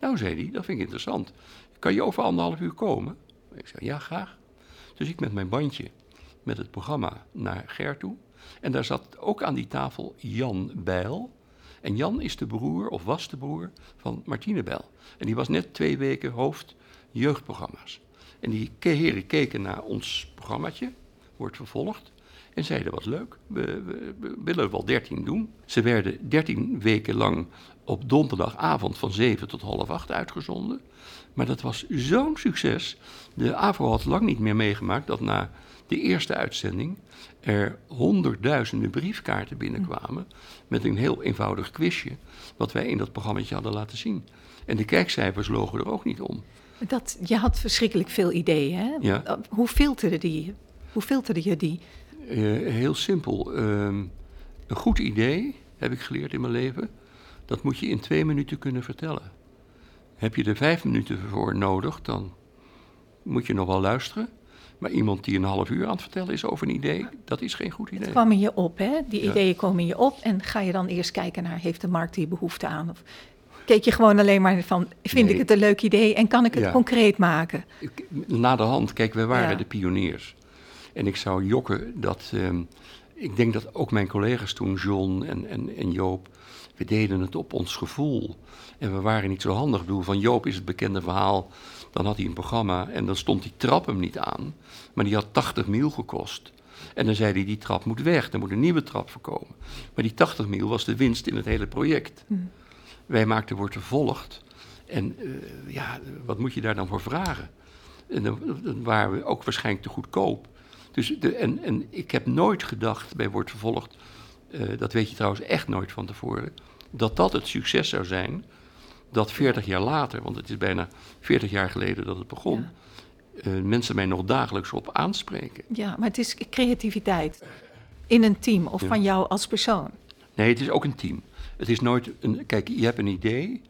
Nou, zei hij, dat vind ik interessant. Kan je over anderhalf uur komen? Ik zei, ja, graag. Dus ik met mijn bandje met het programma naar Ger toe. En daar zat ook aan die tafel Jan Bijl. En Jan is de broer, of was de broer, van Martine Bijl. En die was net twee weken hoofd jeugdprogramma's. En die heren keken naar ons programmaatje, wordt vervolgd. En zeiden, wat leuk, we, willen wel dertien doen. Ze werden dertien weken lang op donderdagavond van zeven tot half acht uitgezonden. Maar dat was zo'n succes. De AVRO had lang niet meer meegemaakt dat na de eerste uitzending er honderdduizenden briefkaarten binnenkwamen met een heel eenvoudig quizje wat wij in dat programma hadden laten zien. En de kijkcijfers logen er ook niet om. Dat, je had verschrikkelijk veel ideeën. Hè? Ja. Hoe, filterde die, hoe filterde je die? Eh, heel simpel. ehm, een goed idee, heb ik geleerd in mijn leven, dat moet je in twee minuten kunnen vertellen. Heb je er vijf minuten voor nodig, dan moet je nog wel luisteren. Maar iemand die een half uur aan het vertellen is over een idee, dat is geen goed idee. Het kwam in je op, hè? Die Ja. ideeën komen in je op. En ga je dan eerst kijken naar, heeft de markt hier behoefte aan? Of keek je gewoon alleen maar van, vind Nee. ik het een leuk idee en kan ik het Ja. concreet maken? Na de hand, kijk, wij waren Ja. de pioniers. En ik zou jokken dat. ehm, ik denk dat ook mijn collega's toen, John en, en, en Joop. we deden het op ons gevoel. En we waren niet zo handig. Ik bedoel, van Joop is het bekende verhaal. Dan had hij een programma en dan stond die trap hem niet aan. Maar die had 80 mil gekost. En dan zei hij: die trap moet weg, er moet een nieuwe trap voorkomen. Maar die 80 mil was de winst in het hele project. Wij maakten wordt vervolgd. En eh, ja, wat moet je daar dan voor vragen? En dan, dan waren we ook waarschijnlijk te goedkoop. Dus de, en, en ik heb nooit gedacht bij Wordt Vervolgd, eh, dat weet je trouwens echt nooit van tevoren, dat dat het succes zou zijn dat 40 jaar later, want het is bijna 40 jaar geleden dat het begon, eh, mensen mij nog dagelijks op aanspreken. Ja, maar het is creativiteit in een team of Ja. van jou als persoon. Nee, het is ook een team. Het is nooit een. Kijk, je hebt een idee.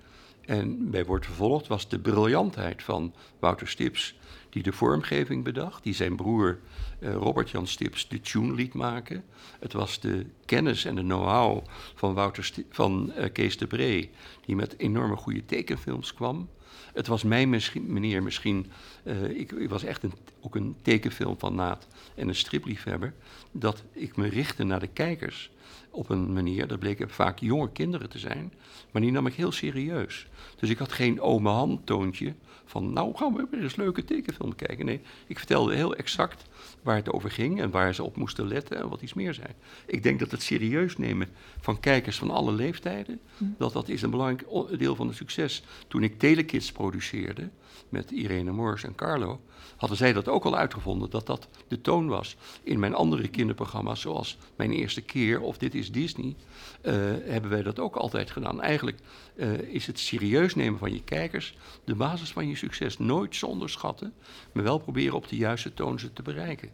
En bij Wordt Vervolgd was de briljantheid van Wouter Stips. Die de vormgeving bedacht. Die zijn broer eh, Robert-Jan Stips de tune liet maken. Het was de kennis en de know-how van, Wouter van eh, Kees de Bree. die met enorme goede tekenfilms kwam. Het was mijn misschien, meneer misschien. eh, ik, was echt een, ook een tekenfilmfanaat en een stripliefhebber. Dat ik me richtte naar de kijkers op een manier, dat bleken vaak jonge kinderen te zijn, maar die nam ik heel serieus. Dus ik had geen ome hand toontje van, nou gaan we weer eens leuke tekenfilm kijken. Nee, ik vertelde heel exact waar het over ging en waar ze op moesten letten en wat iets meer zijn. Ik denk dat het serieus nemen van kijkers van alle leeftijden, dat dat is een belangrijk deel van het succes. Toen ik Telekids produceerde met Irene Moors en Carlo, hadden zij dat ook al uitgevonden, dat dat de toon was in mijn andere kinderprogramma's, zoals Mijn Eerste Keer of dit is Disney, eh, hebben wij dat ook altijd gedaan. Eigenlijk eh, is het serieus nemen van je kijkers de basis van je succes. Nooit ze onderschatten, maar wel proberen op de juiste toon ze te bereiken.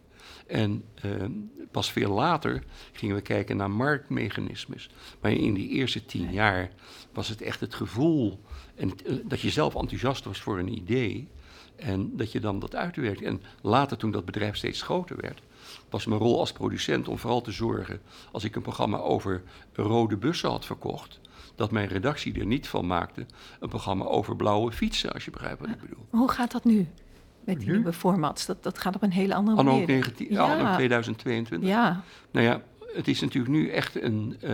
En ehm, pas veel later gingen we kijken naar marktmechanismes. Maar in die eerste tien jaar was het echt het gevoel en eh, dat je zelf enthousiast was voor een idee. En dat je dan dat uitwerkt. En later, toen dat bedrijf steeds groter werd, was mijn rol als producent om vooral te zorgen, als ik een programma over rode bussen had verkocht, dat mijn redactie er niet van maakte een programma over blauwe fietsen, als je begrijpt wat ik bedoel. Hoe gaat dat nu? Met die Nu? nieuwe formats. Dat, dat gaat op een hele andere Anno, manier. 19, Ja. anno 2022. Ja, Nou ja, het is natuurlijk nu echt een. eh,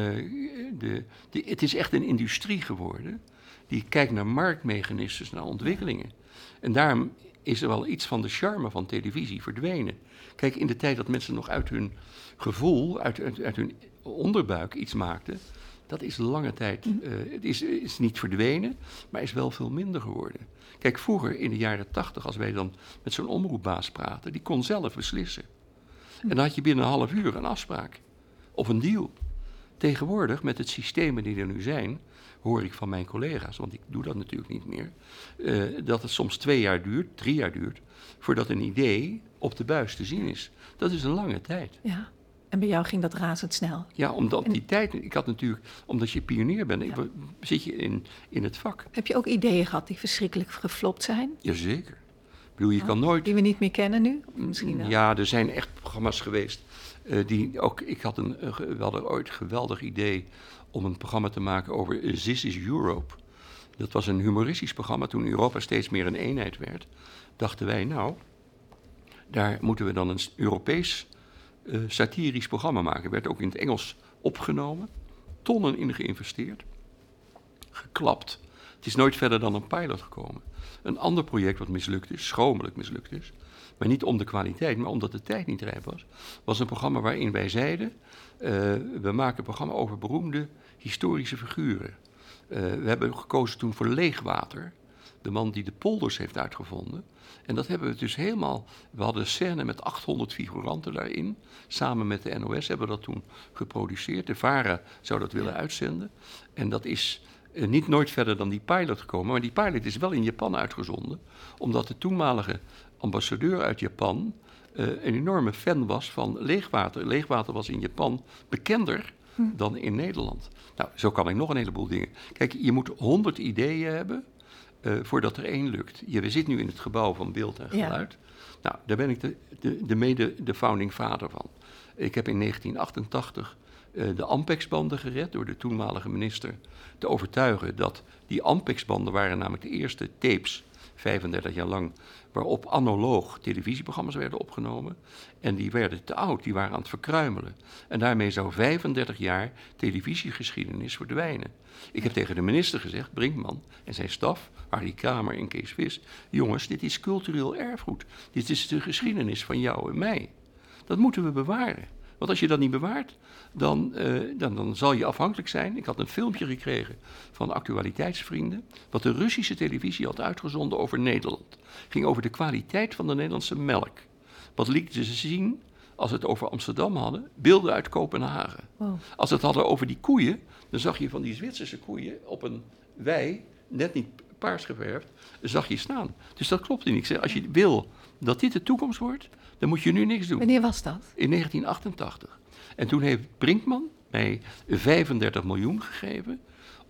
de, de, het is echt een industrie geworden. Die kijkt naar marktmechanismes, naar ontwikkelingen. En daarom is er wel iets van de charme van televisie verdwenen. Kijk, in de tijd dat mensen nog uit hun gevoel, uit, uit, uit hun onderbuik iets maakten. Dat is lange tijd. eh, het is, is niet verdwenen, maar is wel veel minder geworden. Kijk, vroeger in de jaren tachtig, als wij dan met zo'n omroepbaas praten, die kon zelf beslissen. En dan had je binnen een half uur een afspraak. Of een deal. Tegenwoordig, met het systemen die er nu zijn, hoor ik van mijn collega's, want ik doe dat natuurlijk niet meer, eh, dat het soms twee jaar duurt, drie jaar duurt, voordat een idee op de buis te zien is. Dat is een lange tijd. ja. En bij jou ging dat razendsnel. Ja, omdat En- die tijd, ik had natuurlijk, omdat je pionier bent, ik, Ja. zit je in, in het vak. Heb je ook ideeën gehad die verschrikkelijk geflopt zijn? Jazeker. Ik bedoel, je Oh, kan nooit Die we niet meer kennen nu? Misschien wel. Ja, er zijn echt programma's geweest eh, die ook. Ik had een, we hadden ooit een geweldig idee om een programma te maken over This is Europe. Dat was een humoristisch programma toen Europa steeds meer een eenheid werd. Dachten wij, nou, daar moeten we dan een Europees eh, satirisch programma maken. Werd ook in het Engels opgenomen, tonnen in geïnvesteerd, geklapt. Het is nooit verder dan een pilot gekomen. Een ander project wat mislukt is, schromelijk mislukt is, maar niet om de kwaliteit, maar omdat de tijd niet rijp was, was een programma waarin wij zeiden: eh, we maken een programma over beroemde historische figuren. Eh, we hebben gekozen toen voor Leegwater, de man die de polders heeft uitgevonden. En dat hebben we dus helemaal. We hadden een scène met 800 figuranten daarin. Samen met de NOS hebben we dat toen geproduceerd. De VARA zou dat willen uitzenden. En dat is eh, niet nooit verder dan die pilot gekomen. Maar die pilot is wel in Japan uitgezonden. Omdat de toenmalige ambassadeur uit Japan eh, een enorme fan was van leegwater. Leegwater was in Japan bekender dan in Nederland. Nou, zo kan ik nog een heleboel dingen. Kijk, je moet honderd ideeën hebben eh, voordat er één lukt. Je, we zitten nu in het gebouw van beeld en Ja. geluid. Nou, daar ben ik de, de, de mede de founding vader van. Ik heb in 1988 eh, de Ampex-banden gered door de toenmalige minister te overtuigen dat die Ampex-banden waren namelijk de eerste tapes, 35 jaar lang, waarop analoog televisieprogramma's werden opgenomen. En die werden te oud, die waren aan het verkruimelen. En daarmee zou 35 jaar televisiegeschiedenis verdwijnen. Ik heb tegen de minister gezegd, Brinkman en zijn staf, Harry Kramer en Kees Vis, jongens, dit is cultureel erfgoed. Dit is de geschiedenis van jou en mij. Dat moeten we bewaren. Want als je dat niet bewaart, dan, eh, dan, dan zal je afhankelijk zijn. Ik had een filmpje gekregen van actualiteitsvrienden. wat de Russische televisie had uitgezonden over Nederland. ging over de kwaliteit van de Nederlandse melk. Wat lieten ze zien als het over Amsterdam hadden? Beelden uit Kopenhagen. Wow. Als het hadden over die koeien, dan zag je van die Zwitserse koeien op een wei, net niet paars geverfd, zag je staan. Dus dat klopt niet. Ik zeg, als je wil dat dit de toekomst wordt, dan moet je nu niks doen. Wanneer was dat? In 1988. En toen heeft Brinkman mij 35 miljoen gegeven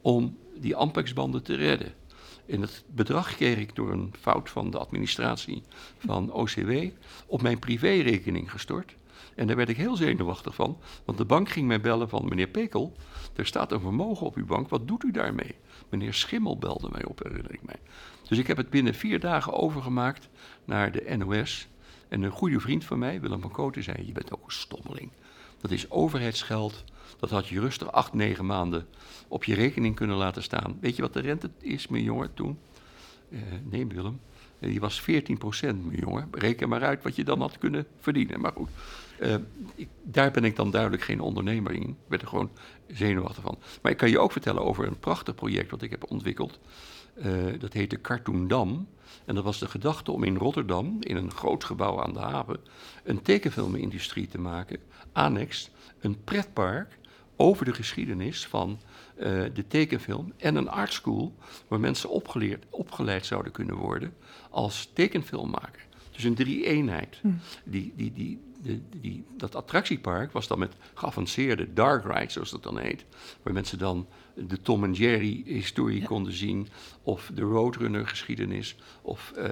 om die Ampex-banden te redden. En dat bedrag kreeg ik door een fout van de administratie van OCW op mijn privérekening gestort. En daar werd ik heel zenuwachtig van, want de bank ging mij bellen van meneer Pekel, er staat een vermogen op uw bank, wat doet u daarmee? Meneer Schimmel belde mij op, herinner ik mij. Dus ik heb het binnen vier dagen overgemaakt naar de NOS. En een goede vriend van mij, Willem van Kooten, zei: Je bent ook een stommeling. Dat is overheidsgeld. Dat had je rustig acht, negen maanden op je rekening kunnen laten staan. Weet je wat de rente is, mijn jongen, toen? Eh, nee, Willem. Eh, die was 14 procent, mijn jongen. Reken maar uit wat je dan had kunnen verdienen. Maar goed, eh, daar ben ik dan duidelijk geen ondernemer in. Ik ben er gewoon zenuwachtig van. Maar ik kan je ook vertellen over een prachtig project wat ik heb ontwikkeld. Eh, dat heette Cartoondam. En dat was de gedachte om in Rotterdam, in een groot gebouw aan de haven, een tekenfilmindustrie te maken. Annex, een pretpark over de geschiedenis van eh, de tekenfilm en een art school waar mensen opgeleerd, opgeleid zouden kunnen worden als tekenfilmmaker. Dus een drie-eenheid. Hm. Die, die, die, die, die, dat attractiepark was dan met geavanceerde dark rides, zoals dat dan heet. Waar mensen dan de Tom en Jerry historie Ja. konden zien. Of de Roadrunner geschiedenis. Of eh,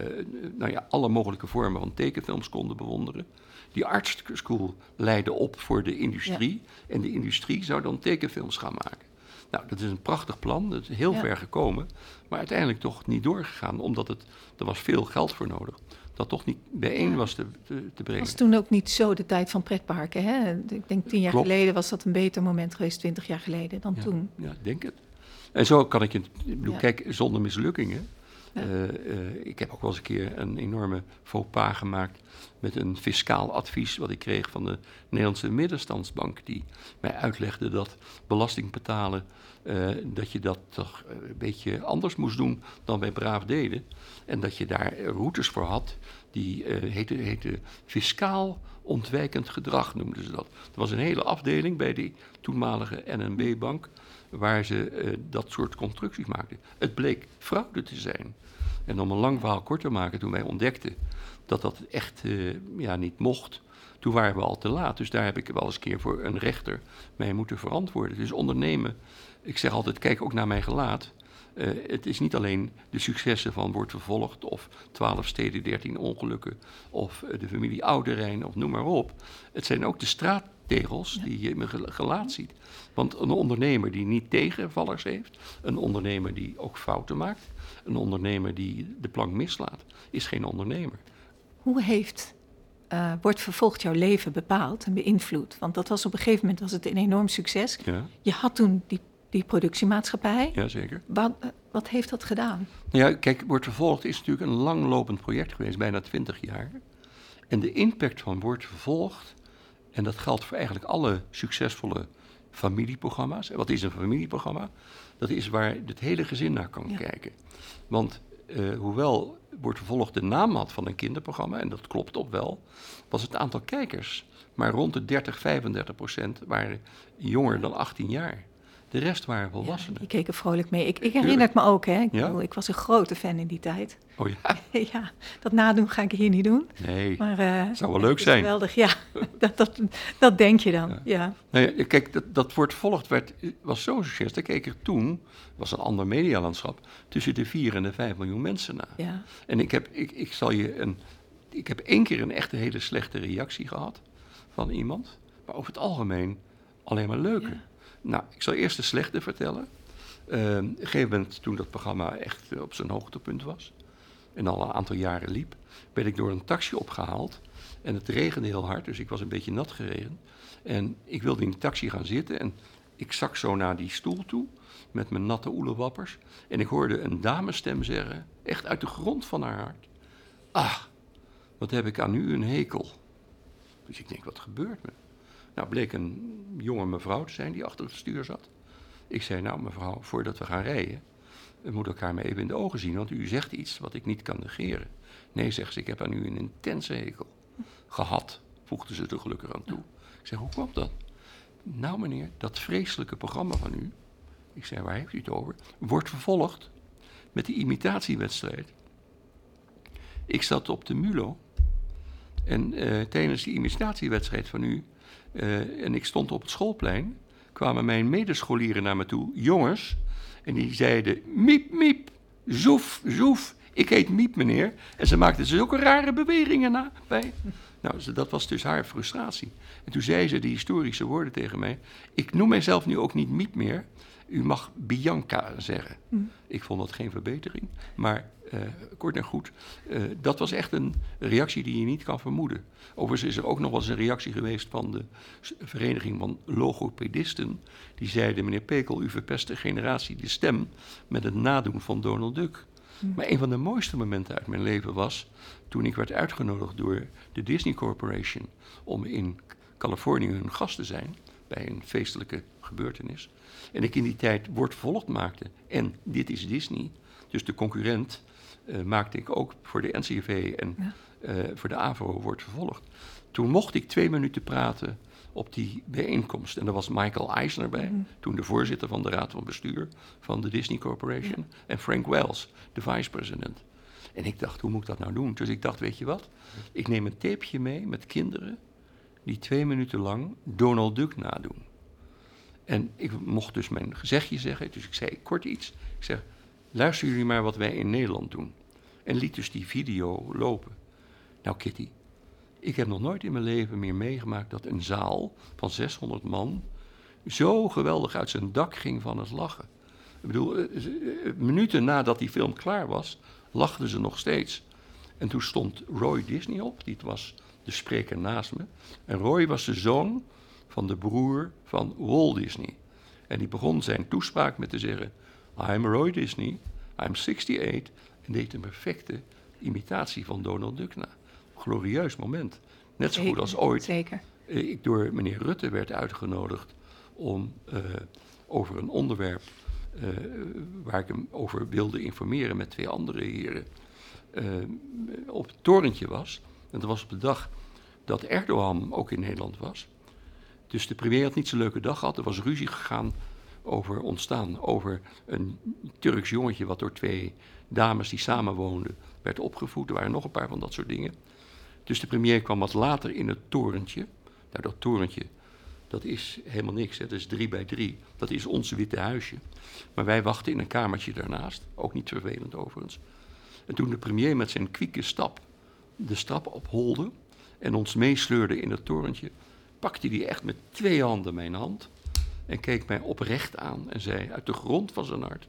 nou ja, alle mogelijke vormen van tekenfilms konden bewonderen. Die art school leidde op voor de industrie. En de industrie zou dan tekenfilms gaan maken. Nou, dat is een prachtig plan. Dat is heel Ja. ver gekomen. Maar uiteindelijk toch niet doorgegaan. Omdat het, er was veel geld voor nodig. Dat toch niet bijeen was te, te, te brengen. was toen ook niet zo de tijd van pretparken. Hè? Ik denk tien jaar Klopt. geleden was dat een beter moment geweest, twintig jaar geleden dan Ja, toen. Ja, ik denk het. En zo kan ik je, bedoel, Ja. kijk, zonder mislukkingen. Eh, eh, ik heb ook wel eens een keer een enorme faux pas gemaakt met een fiscaal advies wat ik kreeg van de Nederlandse Middenstandsbank, die mij uitlegde dat belasting betalen, eh, dat je dat toch een beetje anders moest doen dan wij braaf deden. En dat je daar routes voor had, die heette, heette fiscaal ontwijkend gedrag, noemden ze dat. Er was een hele afdeling bij die toenmalige NNB-bank waar ze dat soort constructies maakten. Het bleek fraude te zijn. En om een lang verhaal kort te maken, toen wij ontdekten dat dat echt eh, ja, niet mocht, toen waren we al te laat. Dus daar heb ik wel eens een keer voor een rechter mij moeten verantwoorden. Dus ondernemen, ik zeg altijd, kijk ook naar mijn gelaat. Eh, het is niet alleen de successen van Wordt Vervolgd of 12 steden, 13 ongelukken of eh, de familie Ouderijn of noem maar op. Het zijn ook de straattegels die je in mijn gel- gelaat ziet. Want een ondernemer die niet tegenvallers heeft, een ondernemer die ook fouten maakt, een ondernemer die de plank mislaat, is geen ondernemer. Hoe heeft eh, Wordt Vervolgd jouw leven bepaald en beïnvloed? Want dat was op een gegeven moment was het een enorm succes. Ja, Je had toen die, die productiemaatschappij. ja zeker. Wat, eh, wat heeft dat gedaan? Nou ja, kijk, Wordt Vervolgd is natuurlijk een langlopend project geweest, bijna 20 jaar. En de impact van Wordt Vervolgd, en dat geldt voor eigenlijk alle succesvolle familieprogramma's. En wat is een familieprogramma? Dat is waar het hele gezin naar kan Ja. kijken. Want eh, hoewel Wordt Vervolgd de naam had van een kinderprogramma, en dat klopt ook wel, was het aantal kijkers maar rond de 30, 35 procent waren jonger dan 18 jaar. De rest waren volwassenen. Die keken vrolijk mee. Ik, ik herinner het me ook, hè. Ik, Ja? bedoel, ik was een grote fan in die tijd. Oh ja, *laughs* ja, dat nadoen ga ik hier niet doen. nee. Maar, eh, Zou wel leuk zijn. Geweldig, ja. *laughs* dat, dat, dat denk je dan, Ja. kijk, dat, dat wordt volgd werd, was zo'n succes. Daar keek er toen, was een ander medialandschap, tussen de 4 en de 5 miljoen mensen naar. ja. En ik heb, ik, ik zal je een, ik heb één keer een echte hele slechte reactie gehad van iemand. Maar over het algemeen alleen maar leuke. Nou, ik zal eerst de slechte vertellen. Ehm, op een gegeven moment, toen dat programma echt eh, op zijn hoogtepunt was... en al een aantal jaren liep... werd ik door een taxi opgehaald. En het regende heel hard, dus ik was een beetje nat gereden. En ik wilde in die taxi gaan zitten en ik zak zo naar die stoel toe... met mijn natte oelewappers. En ik hoorde een damesstem zeggen, echt uit de grond van haar hart... Ah, wat heb ik aan u een hekel. Dus ik denk, wat gebeurt me? Nou, bleek een jonge mevrouw te zijn die achter het stuur zat. Ik zei, nou mevrouw, voordat we gaan rijden, we moeten elkaar maar even in de ogen zien, want u zegt iets wat ik niet kan negeren. Nee, zegt ze, ik heb aan u een intense hekel gehad, voegde ze er gelukkig aan toe. Ik zeg, hoe kwam dat? Nou meneer, dat vreselijke programma van u, ik zei, waar heeft u het over, wordt vervolgd met die imitatiewedstrijd. Ik zat op de Mulo en eh, tijdens die imitatiewedstrijd van u, eh, en ik stond op het schoolplein, kwamen mijn medescholieren naar me toe, jongens, en die zeiden: Miep, miep, zoef, zoef. Ik heet Miep, meneer. En ze maakten zulke rare bewegingen na bij. Nou, dat was dus haar frustratie. En toen zei ze die historische woorden tegen mij: Ik noem mijzelf nu ook niet Miep meer. U mag Bianca zeggen. Ik vond dat geen verbetering. Maar kort en goed, eh, dat was echt een reactie die je niet kan vermoeden. Overigens is er ook nog wel eens een reactie geweest van de Vereniging van Logopedisten. Die zeiden, meneer Pekel, u verpest de generatie de stem met het nadoen van Donald Duck. Maar een van de mooiste momenten uit mijn leven was toen ik werd uitgenodigd door de Disney Corporation om in Californië hun gast te zijn bij een feestelijke gebeurtenis. En ik in die tijd Wordt Vervolgd maakte. En dit is Disney. Dus de concurrent eh, maakte ik ook voor de NCV en Ja. eh, voor de AVO Wordt Vervolgd. Toen mocht ik twee minuten praten op die bijeenkomst. En daar was Michael Eisner bij, Mhm. toen de voorzitter van de raad van bestuur van de Disney Corporation. En Frank Wells, de vice-president. En ik dacht, hoe moet ik dat nou doen? Dus ik dacht, weet je wat? Ik neem een tapeje mee met kinderen die twee minuten lang Donald Duck nadoen. En ik mocht dus mijn gezegdje zeggen, dus ik zei kort iets. Ik zeg, luister jullie maar wat wij in Nederland doen. En liet dus die video lopen. Nou Kitty, ik heb nog nooit in mijn leven meer meegemaakt dat een zaal van 600 man zo geweldig uit zijn dak ging van het lachen. Ik bedoel, eh, eh, minuten nadat die film klaar was, lachten ze nog steeds. En toen stond Roy Disney op, die was de spreker naast me. En Roy was de zoon van de broer van Walt Disney. En die begon zijn toespraak met te zeggen: I'm Roy Disney, I'm 68. En deed een perfecte imitatie van Donald Duck na. Glorieus moment. Net zo goed als ooit Zeker. eh, ik door meneer Rutte werd uitgenodigd om eh, over een onderwerp eh, waar ik hem over wilde informeren met twee andere heren op het torentje was. En dat was op de dag dat Erdogan ook in Nederland was. Dus de premier had niet zo'n leuke dag gehad. Er was ruzie gegaan over ontstaan. Over een Turks jongetje wat door twee dames die samenwoonden werd opgevoed. Er waren nog een paar van dat soort dingen. Dus de premier kwam wat later in het torentje. Nou, dat torentje, dat is helemaal niks. Hè. Dat is drie bij drie. Dat is ons witte huisje. Maar wij wachten in een kamertje daarnaast. Ook niet vervelend overigens. En toen de premier met zijn kwieke stap de stap opholde en ons meesleurde in het torentje, pakte hij echt met twee handen mijn hand en keek mij oprecht aan en zei uit de grond van zijn hart: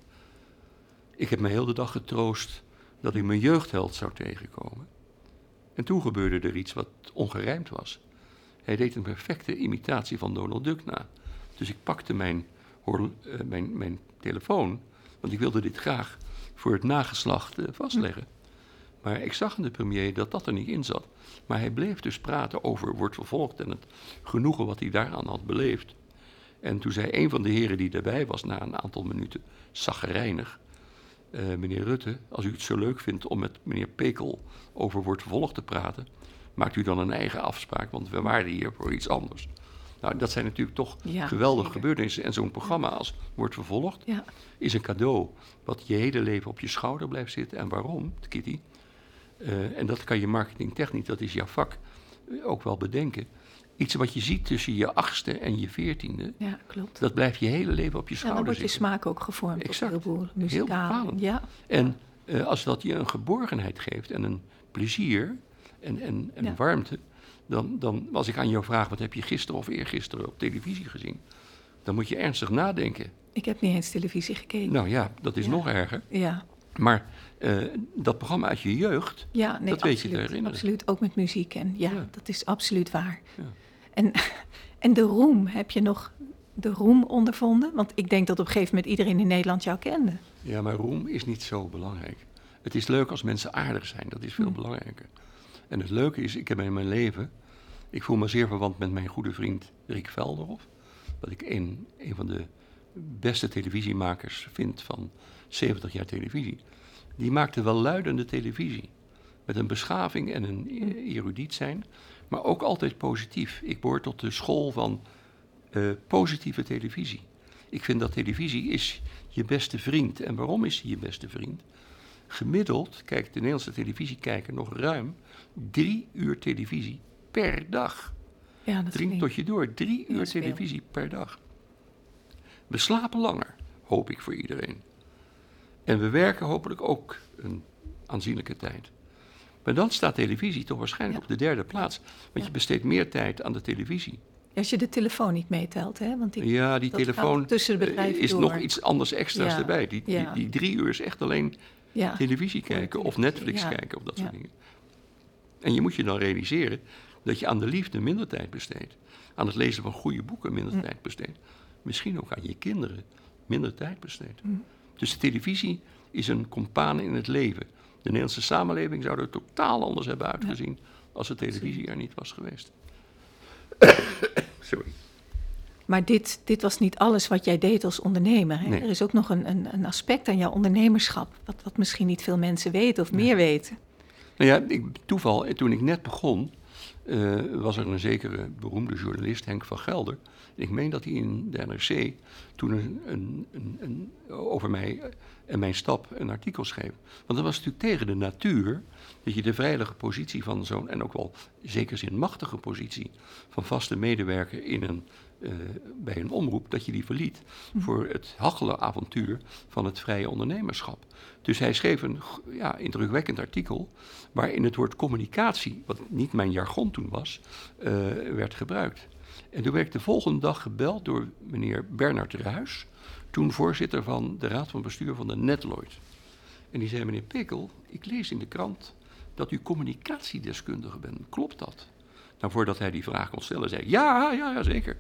Ik heb me heel de dag getroost dat ik mijn jeugdheld zou tegenkomen. En toen gebeurde er iets wat ongerijmd was. Hij deed een perfecte imitatie van Donald Duck na. Dus ik pakte mijn, eh, mijn, mijn telefoon, want ik wilde dit graag voor het nageslacht vastleggen. Maar ik zag aan de premier dat dat er niet in zat. Maar hij bleef dus praten over wordt vervolgd en het genoegen wat hij daaraan had beleefd. En toen zei een van de heren die daarbij was na een aantal minuten, zaggerijnig, eh, meneer Rutte, als u het zo leuk vindt om met meneer Pekel over wordt vervolgd te praten, maakt u dan een eigen afspraak, want we waren hier voor iets anders. Nou, dat zijn natuurlijk toch Ja, geweldige zeker. gebeurtenissen. En zo'n programma als Wordt Vervolgd Ja. is een cadeau wat je hele leven op je schouder blijft zitten. En waarom, Kitty? Eh, en dat kan je marketingtechnisch, dat is jouw vak, eh, ook wel bedenken. Iets wat je ziet tussen je achtste en je veertiende, ja, klopt. dat blijft je hele leven op je Ja, dan schouder wordt je zitten. smaak ook gevormd. op Exact. Heleboel Heel bepalend. Ja, En eh, als dat je een geborgenheid geeft en een plezier en, en, en Ja. warmte, dan, dan als ik aan jou vraag, wat heb je gisteren of eergisteren op televisie gezien? Dan moet je ernstig nadenken. ik heb niet eens televisie gekeken. Nou ja, dat is Ja. nog erger. Ja, Maar eh, dat programma uit je jeugd, ja nee, Dat weet je te herinneren. Absoluut, ook met muziek. En ja, Ja. dat is absoluut waar. Ja. En, *laughs* en de roem, heb je nog de roem ondervonden? Want ik denk dat op een gegeven moment iedereen in Nederland jou kende. ja, maar roem is niet zo belangrijk. Het is leuk als mensen aardig zijn, dat is veel Hm. belangrijker. En het leuke is, ik heb in mijn leven, ik voel me zeer verwant met mijn goede vriend Rick Velderhof. Wat ik een, een van de beste televisiemakers vind van 70 jaar televisie. Die maakte wel luidende televisie. Met een beschaving en een eh, erudiet zijn, maar ook altijd positief. Ik behoor tot de school van eh, positieve televisie. Ik vind dat televisie is je beste vriend. En waarom is die je beste vriend? Gemiddeld kijkt de Nederlandse televisiekijker nog ruim drie uur televisie per dag. Ja, dat Drink vind tot je door, drie uur veel. televisie per dag. We slapen langer, hoop ik voor iedereen. En we werken hopelijk ook een aanzienlijke tijd. Maar dan staat televisie toch waarschijnlijk Ja. op de derde plaats. Want je besteedt meer tijd aan de televisie. Als je de telefoon niet meetelt, hè? Want die, Ja, die telefoon tussen de eh, is door. nog iets anders extra's erbij. Die, die, drie uur is echt alleen televisie kijken of Netflix kijken of dat soort dingen. En je moet je dan realiseren dat je aan de liefde minder tijd besteedt. Aan het lezen van goede boeken minder Mm. tijd besteedt. Misschien ook aan je kinderen minder tijd besteedt. Mm. Dus de televisie is een compaan in het leven. De Nederlandse samenleving zou er totaal anders hebben uitgezien als de televisie er niet was geweest. *coughs* Sorry. Maar dit, dit was niet alles wat jij deed als ondernemer. Hè? Nee. Er is ook nog een, een, een aspect aan jouw ondernemerschap... Wat, wat misschien niet veel mensen weten of meer weten. Nou ja, ik, toeval, toen ik net begon, eh, was er een zekere beroemde journalist, Henk van Gelder. Ik meen dat hij in de NRC toen een, een, een, over mij en mijn stap een artikel schreef. Want dat was natuurlijk tegen de natuur dat je de veilige positie van zo'n, en ook wel zeker zin machtige positie van vaste medewerker in een, uh, bij een omroep, dat je die verliet voor het hachelen avontuur van het vrije ondernemerschap. Dus hij schreef een ja, indrukwekkend artikel waarin het woord communicatie, wat niet mijn jargon toen was, uh, werd gebruikt. En toen werd ik de volgende dag gebeld door meneer Bernard Ruis, toen voorzitter van de raad van bestuur van de Netloid. En die zei, meneer Pekel, ik lees in de krant dat u communicatiedeskundige bent. Klopt dat? Nou, voordat hij die vraag kon stellen, zei ja, ja, ja, zeker.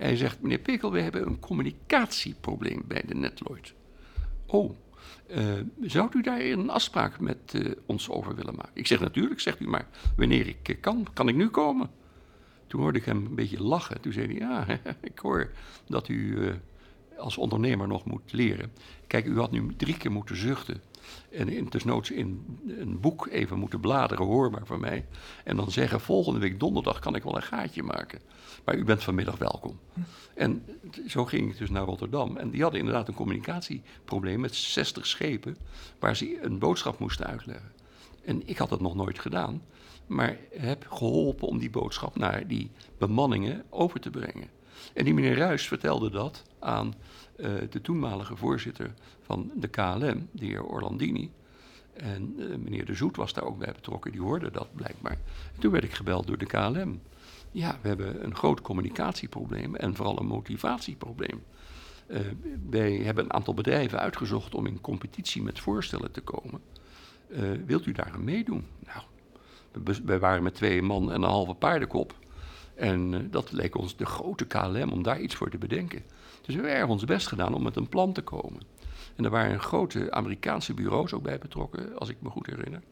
Hij zegt, meneer Pekel, we hebben een communicatieprobleem bij de Netloid. Oh, uh, zou u daar een afspraak met uh, ons over willen maken? Ik zeg, natuurlijk, zegt u maar, wanneer ik kan, kan ik nu komen? Toen hoorde ik hem een beetje lachen. Toen zei hij, ja, *laughs* ik hoor dat u als ondernemer nog moet leren. Kijk, u had nu drie keer moeten zuchten. En in, desnoods in een boek even moeten bladeren, hoorbaar van mij. En dan zeggen, volgende week donderdag kan ik wel een gaatje maken. Maar u bent vanmiddag welkom. En zo ging ik dus naar Rotterdam. En die hadden inderdaad een communicatieprobleem met 60 schepen... waar ze een boodschap moesten uitleggen. En ik had dat nog nooit gedaan. Maar heb geholpen om die boodschap naar die bemanningen over te brengen. En die meneer Ruis vertelde dat aan uh, de toenmalige voorzitter van de KLM, de heer Orlandini. En uh, meneer De Zoet was daar ook bij betrokken, die hoorde dat blijkbaar. En toen werd ik gebeld door de KLM. Ja, we hebben een groot communicatieprobleem en vooral een motivatieprobleem. Uh, wij hebben een aantal bedrijven uitgezocht om in competitie met voorstellen te komen. wilt u daar aan meedoen? Nou, wij waren met twee man en een halve paardenkop. En uh, dat leek ons de grote KLM om daar iets voor te bedenken. Dus we hebben ons best gedaan om met een plan te komen. En er waren grote Amerikaanse bureaus ook bij betrokken, als ik me goed herinner.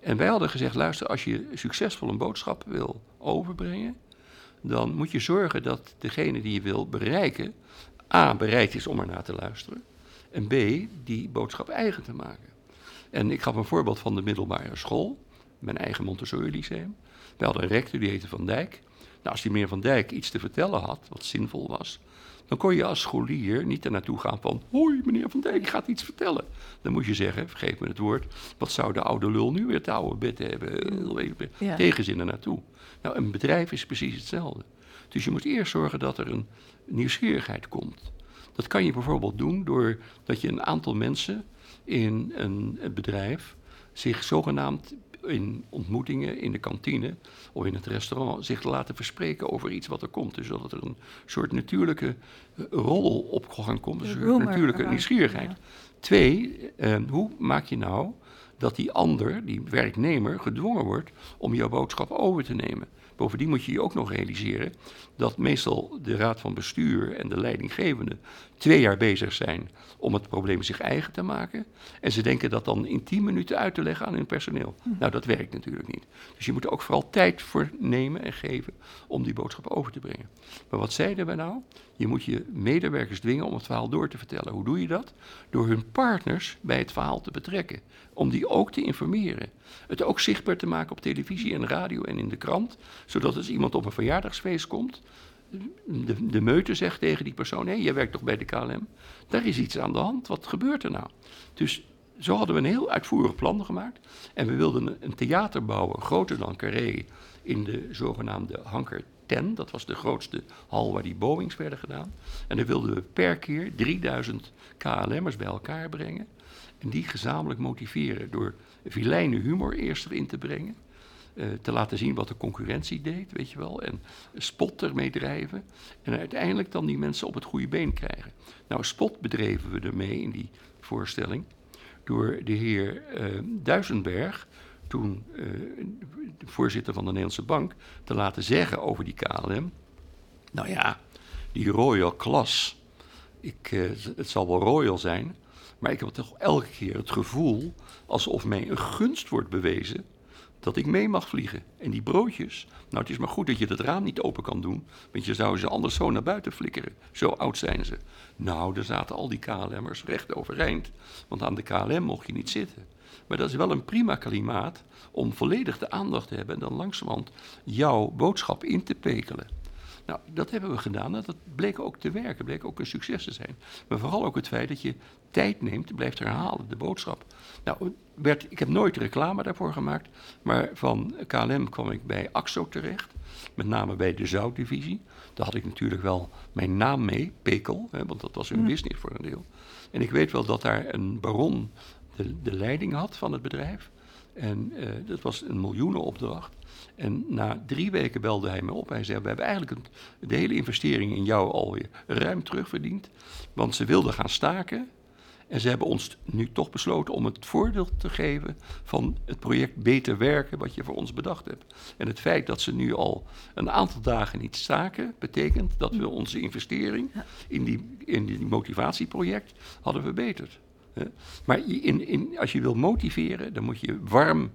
En wij hadden gezegd: luister, als je succesvol een boodschap wil overbrengen, dan moet je zorgen dat degene die je wil bereiken, A, bereid is om ernaar te luisteren, en B, die boodschap eigen te maken. En ik gaf een voorbeeld van de middelbare school, mijn eigen Montessori Lyceum. We hadden een rector, die heette Van Dijk. Nou, als die meneer Van Dijk iets te vertellen had, wat zinvol was, dan kon je als scholier niet er naartoe gaan van... Hoi, meneer Van Dijk gaat iets vertellen. Dan moet je zeggen, vergeef me het woord... wat zou de oude lul nu weer te oude bed hebben? Ja. Tegenzin er naartoe. Nou, een bedrijf is precies hetzelfde. Dus je moet eerst zorgen dat er een nieuwsgierigheid komt. Dat kan je bijvoorbeeld doen doordat je een aantal mensen in een bedrijf zich zogenaamd in ontmoetingen in de kantine of in het restaurant zich te laten verspreken over iets wat er komt. Dus dat er een soort natuurlijke uh, rol op gang komt, een soort natuurlijke nieuwsgierigheid. Twee, uh, hoe maak je nou dat die ander, die werknemer, gedwongen wordt om jouw boodschap over te nemen? Bovendien moet je je ook nog realiseren dat meestal de raad van bestuur en de leidinggevende twee jaar bezig zijn om het probleem zich eigen te maken. En ze denken dat dan in tien minuten uit te leggen aan hun personeel. Hm. Nou, dat werkt natuurlijk niet. Dus je moet er ook vooral tijd voor nemen en geven om die boodschap over te brengen. Maar wat zeiden we nou? Je moet je medewerkers dwingen om het verhaal door te vertellen. Hoe doe je dat? Door hun partners bij het verhaal te betrekken. Om die ook te informeren. Het ook zichtbaar te maken op televisie en radio en in de krant. Zodat als iemand op een verjaardagsfeest komt, de, de meute zegt tegen die persoon: hé, hey, jij werkt toch bij de KLM? Daar is iets aan de hand. Wat gebeurt er nou? Dus zo hadden we een heel uitvoerig plan gemaakt. En we wilden een theater bouwen, groter dan Carré, in de zogenaamde Hanker 10. Dat was de grootste hal waar die Boeings werden gedaan. En dan wilden we per keer 3000 KLM'ers bij elkaar brengen. En die gezamenlijk motiveren door vilijne humor eerst erin te brengen. Uh, te laten zien wat de concurrentie deed, weet je wel. En spot ermee drijven. En uiteindelijk dan die mensen op het goede been krijgen. Nou, spot bedreven we ermee in die voorstelling. Door de heer uh, Duisenberg, toen de voorzitter van de Nederlandse Bank, te laten zeggen over die KLM. Nou ja, die Royal Class. Ik, het zal wel Royal zijn. Maar ik heb toch elke keer het gevoel alsof mij een gunst wordt bewezen dat ik mee mag vliegen. En die broodjes, nou het is maar goed dat je het raam niet open kan doen, want je zou ze anders zo naar buiten flikkeren. Zo oud zijn ze. Nou, er zaten al die KLM'ers recht overeind, want aan de KLM mocht je niet zitten. Maar dat is wel een prima klimaat om volledig de aandacht te hebben en dan langzamerhand jouw boodschap in te pekelen. Nou, dat hebben we gedaan en dat bleek ook te werken, bleek ook een succes te zijn. Maar vooral ook het feit dat je tijd neemt, blijft herhalen, de boodschap. Nou, werd, ik heb nooit reclame daarvoor gemaakt, maar van KLM kwam ik bij AXO terecht, met name bij de zoutdivisie. Daar had ik natuurlijk wel mijn naam mee, Pekel, hè, want dat was hun business voor een deel. En ik weet wel dat daar een baron de, de leiding had van het bedrijf. En uh, dat was een miljoenenopdracht. En na drie weken belde hij me op. Hij zei: We hebben eigenlijk een, de hele investering in jou alweer ruim terugverdiend. Want ze wilden gaan staken. En ze hebben ons nu toch besloten om het voordeel te geven van het project Beter Werken, wat je voor ons bedacht hebt. En het feit dat ze nu al een aantal dagen niet staken, betekent dat we onze investering in die, in die motivatieproject hadden verbeterd. Maar in, in, als je wil motiveren, dan moet je warm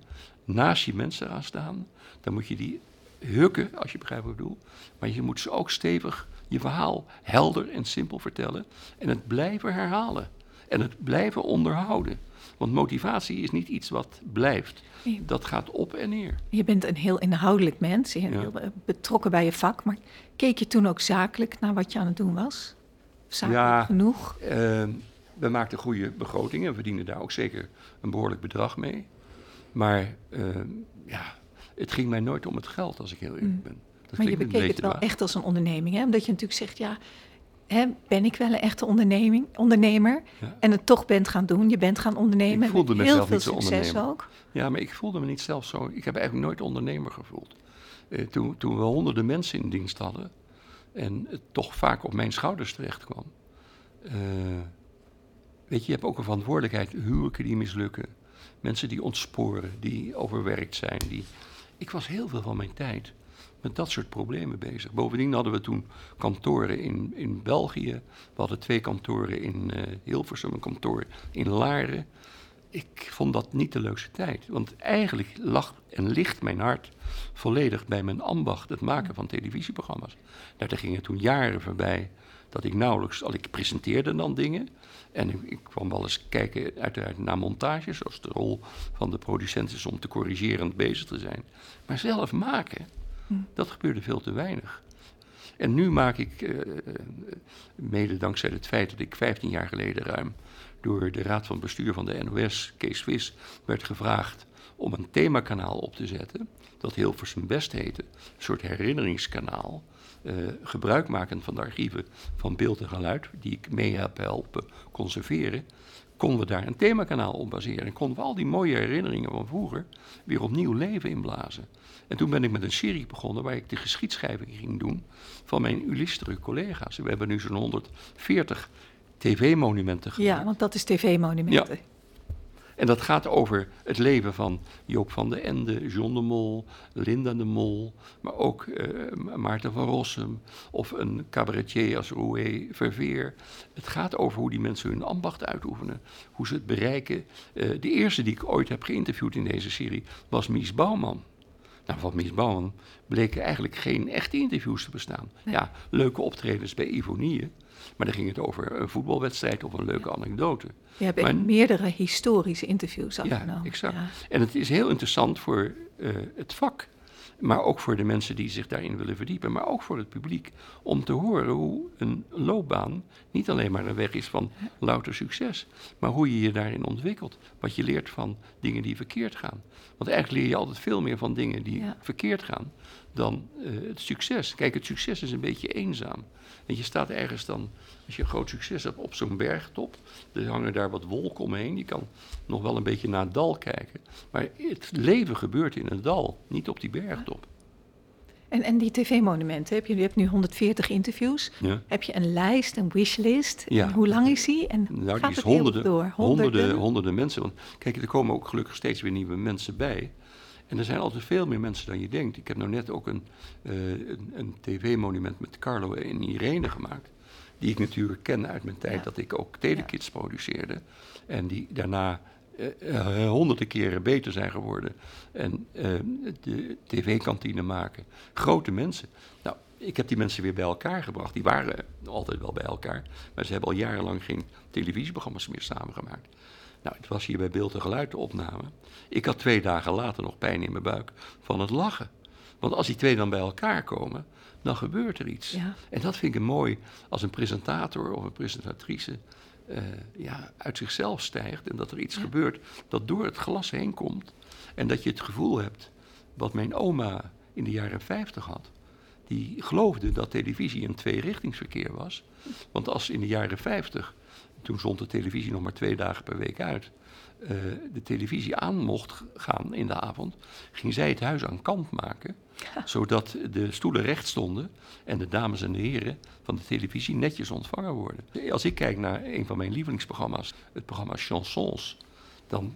naast je mensen gaan staan. Dan moet je die hukken, als je begrijpt wat ik bedoel. Maar je moet ze ook stevig je verhaal helder en simpel vertellen. En het blijven herhalen. En het blijven onderhouden. Want motivatie is niet iets wat blijft. Dat gaat op en neer. Je bent een heel inhoudelijk mens, heel ja. betrokken bij je vak. Maar keek je toen ook zakelijk naar wat je aan het doen was? Zakelijk ja, genoeg? Uh, we maakten goede begrotingen en verdienden daar ook zeker een behoorlijk bedrag mee. Maar uh, ja, het ging mij nooit om het geld, als ik heel eerlijk mm. ben. Dat maar je bekeek het wel echt als een onderneming, hè? Omdat je natuurlijk zegt, ja, hè, ben ik wel een echte onderneming, ondernemer? En het toch bent gaan doen, je bent gaan ondernemen. Ik voelde mezelf heel veel niet zo succes ook. Ja, maar ik voelde me niet zelf zo. Ik heb eigenlijk nooit ondernemer gevoeld. Uh, toen, toen we honderden mensen in dienst hadden en het toch vaak op mijn schouders terecht kwam. Uh, weet je, je hebt ook een verantwoordelijkheid. Huwelijken die mislukken, mensen die ontsporen, die overwerkt zijn. Die... Ik was heel veel van mijn tijd met dat soort problemen bezig. Bovendien hadden we toen kantoren in, in België. We hadden twee kantoren in uh, Hilversum, een kantoor in Laren. Ik vond dat niet de leukste tijd. Want eigenlijk lag en ligt mijn hart volledig bij mijn ambacht, het maken van televisieprogramma's. Nou, daar gingen toen jaren voorbij dat ik nauwelijks, al ik presenteerde dan dingen. En ik, kwam wel eens kijken, uiteraard naar montages, zoals de rol van de producent is om te corrigerend bezig te zijn. Maar zelf maken. Dat gebeurde veel te weinig. En nu maak ik, uh, mede dankzij het feit dat ik 15 jaar geleden ruim door de raad van bestuur van de NOS, Kees Vis, werd gevraagd om een themakanaal op te zetten, dat Hilversum Best heette, een soort herinneringskanaal, uh, gebruikmakend van de archieven van beeld en geluid, die ik mee heb helpen conserveren, konden we daar een themakanaal op baseren. En konden we al die mooie herinneringen van vroeger weer opnieuw leven inblazen. En toen ben ik met een serie begonnen waar ik de geschiedschrijving ging doen van mijn illustere collega's. We hebben nu zo'n 140 tv-monumenten gemaakt. Ja, want dat is tv-monumenten. Ja. En dat gaat over het leven van Joop van den Ende, John de Mol, Linda de Mol, maar ook uh, Maarten van Rossum of een cabaretier als Roué Verveer. Het gaat over hoe die mensen hun ambacht uitoefenen, hoe ze het bereiken. Uh, de eerste die ik ooit heb geïnterviewd in deze serie was Mies Bouwman. Nou, van Mies Bouwman bleken eigenlijk geen echte interviews te bestaan. Ja, leuke optredens bij Ivonie. Maar dan ging het over een voetbalwedstrijd of een leuke anekdote. Je hebt maar, meerdere historische interviews afgenomen. Ja, exact. Ja. En het is heel interessant voor uh, het vak. Maar ook voor de mensen die zich daarin willen verdiepen. Maar ook voor het publiek. Om te horen hoe een loopbaan niet alleen maar een weg is van louter succes. Maar hoe je je daarin ontwikkelt. Wat je leert van dingen die verkeerd gaan. Want eigenlijk leer je altijd veel meer van dingen die ja. verkeerd gaan. Dan uh, het succes. Kijk, het succes is een beetje eenzaam. En je staat ergens dan, als je een groot succes hebt, op zo'n bergtop. Er hangen daar wat wolken omheen. Je kan nog wel een beetje naar het dal kijken. Maar het leven gebeurt in het dal, niet op die bergtop. En, en die tv-monumenten, heb je, je hebt nu 140 interviews. Ja. Heb je een lijst, een wishlist? Ja. hoe lang is die? En nou, gaat die is honderden, door? Honderden? honderden, honderden mensen. Want kijk, er komen ook gelukkig steeds weer nieuwe mensen bij. En er zijn altijd veel meer mensen dan je denkt. Ik heb nou net ook een, uh, een, een tv-monument met Carlo en Irene gemaakt. Die ik natuurlijk ken uit mijn tijd dat ik ook telekids ja. produceerde. En die daarna uh, honderden keren beter zijn geworden. En uh, de tv-kantine maken. Grote mensen. Nou, ik heb die mensen weer bij elkaar gebracht. Die waren altijd wel bij elkaar. Maar ze hebben al jarenlang geen televisieprogramma's meer samengemaakt. Nou, het was hier bij Beeld en Geluid de opname. Ik had twee dagen later nog pijn in mijn buik van het lachen. Want als die twee dan bij elkaar komen, dan gebeurt er iets. Ja. En dat vind ik mooi als een presentator of een presentatrice uh, ja, uit zichzelf stijgt en dat er iets Ja. gebeurt dat door het glas heen komt. En dat je het gevoel hebt, wat mijn oma in de jaren 50 had. Die geloofde dat televisie een tweerichtingsverkeer was. Want als in de jaren 50, toen zond de televisie nog maar twee dagen per week uit, eh, de televisie aan mocht gaan in de avond, ging zij het huis aan kant maken, *laughs* zodat de stoelen recht stonden en de dames en de heren van de televisie netjes ontvangen worden. Als ik kijk naar een van mijn lievelingsprogramma's, het programma Chansons, dan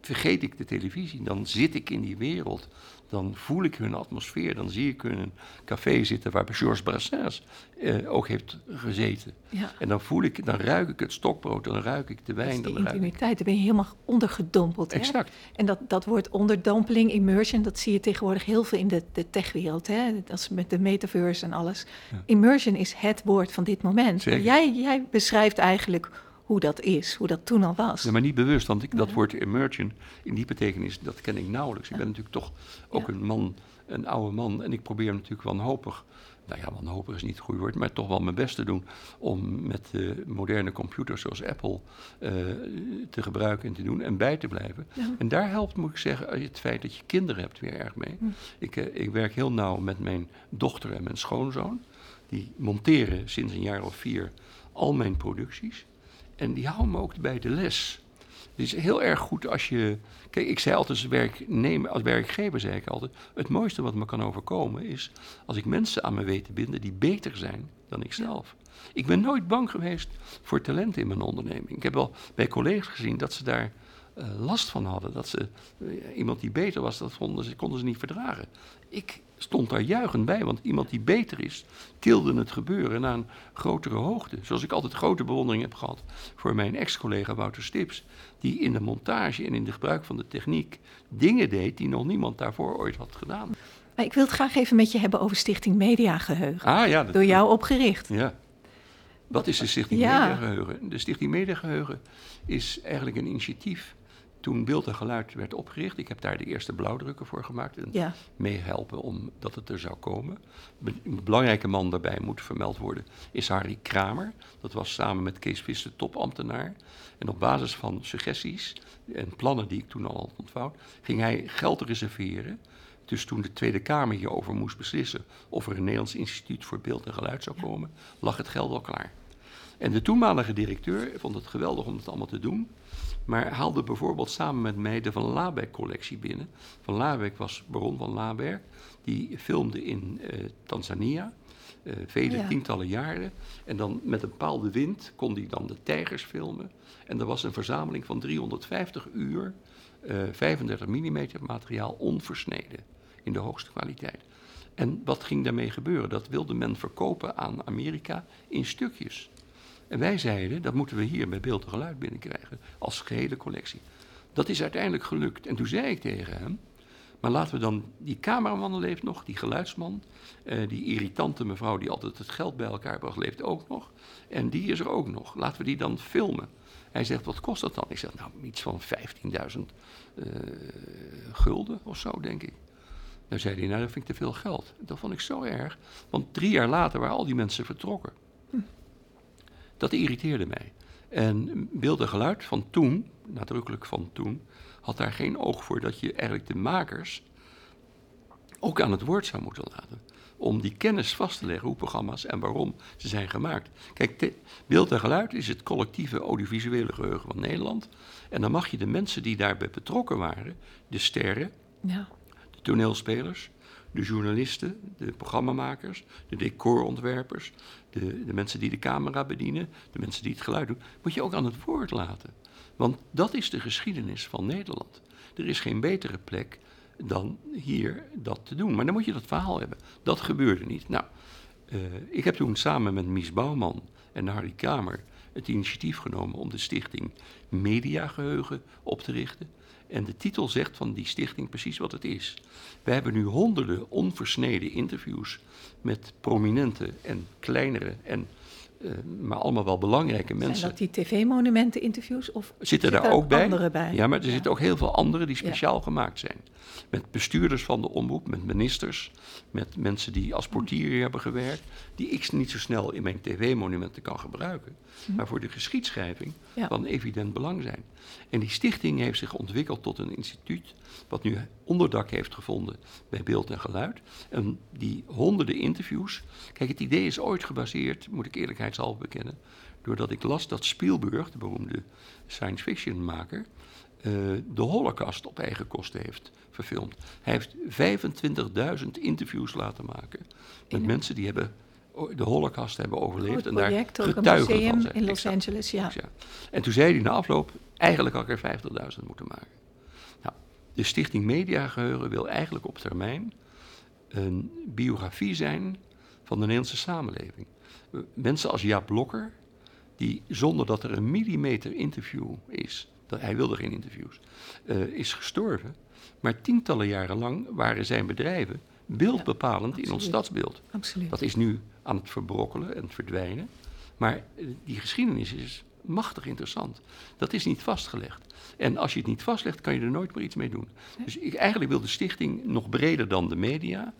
vergeet ik de televisie, dan zit ik in die wereld, dan voel ik hun atmosfeer, dan zie ik hun in een café zitten waar Georges Brassens eh, ook heeft gezeten. Ja. En dan voel ik, dan ruik ik het stokbrood, dan ruik ik de Dat is wijn, die dan intimiteit, daar ben je helemaal ondergedompeld. Hè? Exact. En dat, dat woord onderdompeling, immersion, dat zie je tegenwoordig heel veel in de, de techwereld. Hè? Dat is met de metaverse en alles. Ja. Immersion is het woord van dit moment. Jij, jij beschrijft eigenlijk hoe dat is, hoe dat toen al was. Ja, maar niet bewust, want ik, dat Ja. woord immersion in die betekenis, dat ken ik nauwelijks. Ik ben natuurlijk toch ook een man, een oude man. En ik probeer natuurlijk wanhopig, nou ja, wanhopig is niet het goede woord, maar toch wel mijn best te doen om met eh, moderne computers zoals Apple eh, te gebruiken en te doen en bij te blijven. En daar helpt, moet ik zeggen, het feit dat je kinderen hebt weer erg mee. Hm. Ik, eh, ik werk heel nauw met mijn dochter en mijn schoonzoon. Die monteren sinds een jaar of vier al mijn producties. En die houden me ook bij de les. Het is heel erg goed als je. Kijk, ik zei altijd als werknemer, als werkgever zei ik altijd: het mooiste wat me kan overkomen is als ik mensen aan me weet te binden die beter zijn dan ik zelf. Ik ben nooit bang geweest voor talent in mijn onderneming. Ik heb wel bij collega's gezien dat ze daar eh, last van hadden. Dat ze eh, iemand die beter was, dat vonden ze, konden ze niet verdragen. Ik stond daar juichend bij, want iemand die beter is, tilde het gebeuren naar een grotere hoogte. Zoals ik altijd grote bewondering heb gehad voor mijn ex-collega Wouter Stips, die in de montage en in de gebruik van de techniek dingen deed die nog niemand daarvoor ooit had gedaan. Maar ik wil het graag even met je hebben over Stichting Media Geheugen. Ah ja, dat, Door jou opgericht. Ja. Wat is de Stichting Ja. Mediageheugen? De Stichting Mediageheugen is eigenlijk een initiatief toen Beeld en Geluid werd opgericht. Ik heb daar de eerste blauwdrukken voor gemaakt en Ja, meehelpen om dat het er zou komen. Een belangrijke man daarbij moet vermeld worden is Harry Kramer. Dat was samen met Kees Visser topambtenaar. En op basis van suggesties en plannen die ik toen al had ontvouwd, ging hij geld reserveren. Dus toen de Tweede Kamer hierover moest beslissen of er een Nederlands instituut voor beeld en geluid zou komen, lag het geld al klaar. En de toenmalige directeur vond het geweldig om het allemaal te doen. Maar haalde bijvoorbeeld samen met mij de Van Labeck-collectie binnen. Van Labeck was baron van Laberg. Die filmde in eh, Tanzania. eh, vele Ja. tientallen jaren. En dan met een bepaalde wind kon hij dan de tijgers filmen. En er was een verzameling van 350 uur eh, 35 mm materiaal onversneden. In de hoogste kwaliteit. En wat ging daarmee gebeuren? Dat wilde men verkopen aan Amerika in stukjes. En wij zeiden, dat moeten we hier bij Beeld en Geluid binnenkrijgen, als gehele collectie. Dat is uiteindelijk gelukt. En toen zei ik tegen hem, maar laten we dan, die cameraman leeft nog, die geluidsman, eh, die irritante mevrouw die altijd het geld bij elkaar bracht, leeft ook nog. En die is er ook nog. Laten we die dan filmen. Hij zegt, wat kost dat dan? Ik zeg, nou, iets van 15.000 eh, gulden of zo, denk ik. Dan zei hij, nou, dat vind ik te veel geld. Dat vond ik zo erg, want drie jaar later waren al die mensen vertrokken. Dat irriteerde mij. En beeld en geluid van toen, nadrukkelijk van toen, had daar geen oog voor dat je eigenlijk de makers ook aan het woord zou moeten laten. Om die kennis vast te leggen hoe programma's en waarom ze zijn gemaakt. Kijk, beeld en geluid is het collectieve audiovisuele geheugen van Nederland. En dan mag je de mensen die daarbij betrokken waren, de sterren, ja. de toneelspelers, de journalisten, de programmamakers, de decorontwerpers, de, de mensen die de camera bedienen, de mensen die het geluid doen, moet je ook aan het woord laten. Want dat is de geschiedenis van Nederland. Er is geen betere plek dan hier dat te doen. Maar dan moet je dat verhaal hebben. Dat gebeurde niet. Nou, eh, ik heb toen samen met Mies Bouwman en Harry Kramer het initiatief genomen om de stichting Mediageheugen op te richten. En de titel zegt van die stichting precies wat het is. We hebben nu honderden onversneden interviews met prominente en kleinere en uh, maar allemaal wel belangrijke mensen. Zijn dat die tv-monumenten-interviews? Of zitten daar ook bij? andere bij? Ja, maar er zitten ook heel veel andere die speciaal gemaakt zijn. Met bestuurders van de omroep, met ministers, met mensen die als portier hebben gewerkt, die ik niet zo snel in mijn tv-monumenten kan gebruiken, hm. maar voor de geschiedschrijving van evident belang zijn. En die stichting heeft zich ontwikkeld tot een instituut wat nu onderdak heeft gevonden bij beeld en geluid. En die honderden interviews. Kijk, het idee is ooit gebaseerd, moet ik eerlijkheidshalve bekennen, doordat ik las dat Spielberg, de beroemde science fiction maker, uh, de Holocaust op eigen kosten heeft verfilmd. Hij heeft 25.000 interviews laten maken met mensen die hebben de Holocaust hebben overleefd. en daar getuigen museum van zijn. in Los Angeles, ja. ja. En toen zei hij na afloop, eigenlijk had ik er 50.000 moeten maken. De Stichting Mediageheugen wil eigenlijk op termijn een biografie zijn van de Nederlandse samenleving. Mensen als Jaap Blokker, die zonder dat er een millimeter interview is, dat, hij wilde geen interviews, uh, is gestorven. Maar tientallen jaren lang waren zijn bedrijven beeldbepalend in ons stadsbeeld. Absoluut. Dat is nu aan het verbrokkelen en verdwijnen. Maar eh, die geschiedenis is machtig interessant. Dat is niet vastgelegd. En als je het niet vastlegt, kan je er nooit meer iets mee doen. Dus ik, eigenlijk wil de stichting nog breder dan de media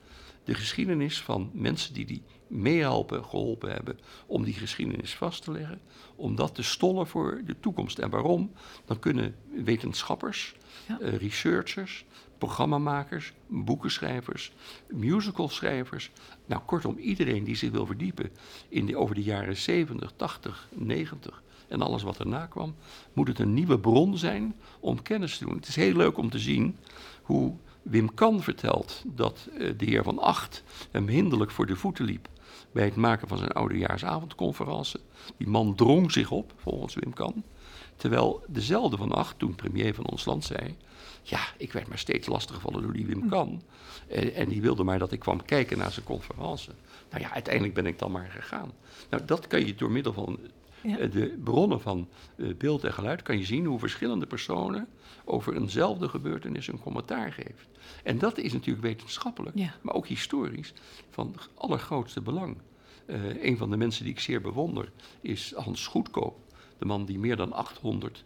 de geschiedenis van mensen die die meehelpen, geholpen hebben om die geschiedenis vast te leggen, om dat te stollen voor de toekomst. En waarom? Dan kunnen wetenschappers, eh, researchers, programmamakers, boekenschrijvers, musicalschrijvers, nou kortom iedereen die zich wil verdiepen in de, over de jaren 70, 80, 90 en alles wat erna kwam, moet het een nieuwe bron zijn om kennis te doen. Het is heel leuk om te zien hoe Wim Kan vertelt dat uh, de heer Van Acht hem hinderlijk voor de voeten liep bij het maken van zijn oudejaarsavondconferentie. Die man drong zich op, volgens Wim Kan. Terwijl dezelfde Van Acht, toen premier van ons land, zei... ja, ik werd maar steeds lastiggevallen door die Wim Kan. En, en die wilde maar dat ik kwam kijken naar zijn conferentie. Nou ja, uiteindelijk ben ik dan maar gegaan. Nou, dat kan je door middel van eh, de bronnen van uh, beeld en geluid kan je zien hoe verschillende personen over eenzelfde gebeurtenis een commentaar geven. En dat is natuurlijk wetenschappelijk, maar ook historisch van allergrootste belang. Uh, een van de mensen die ik zeer bewonder is Hans Goedkoop, de man die meer dan 800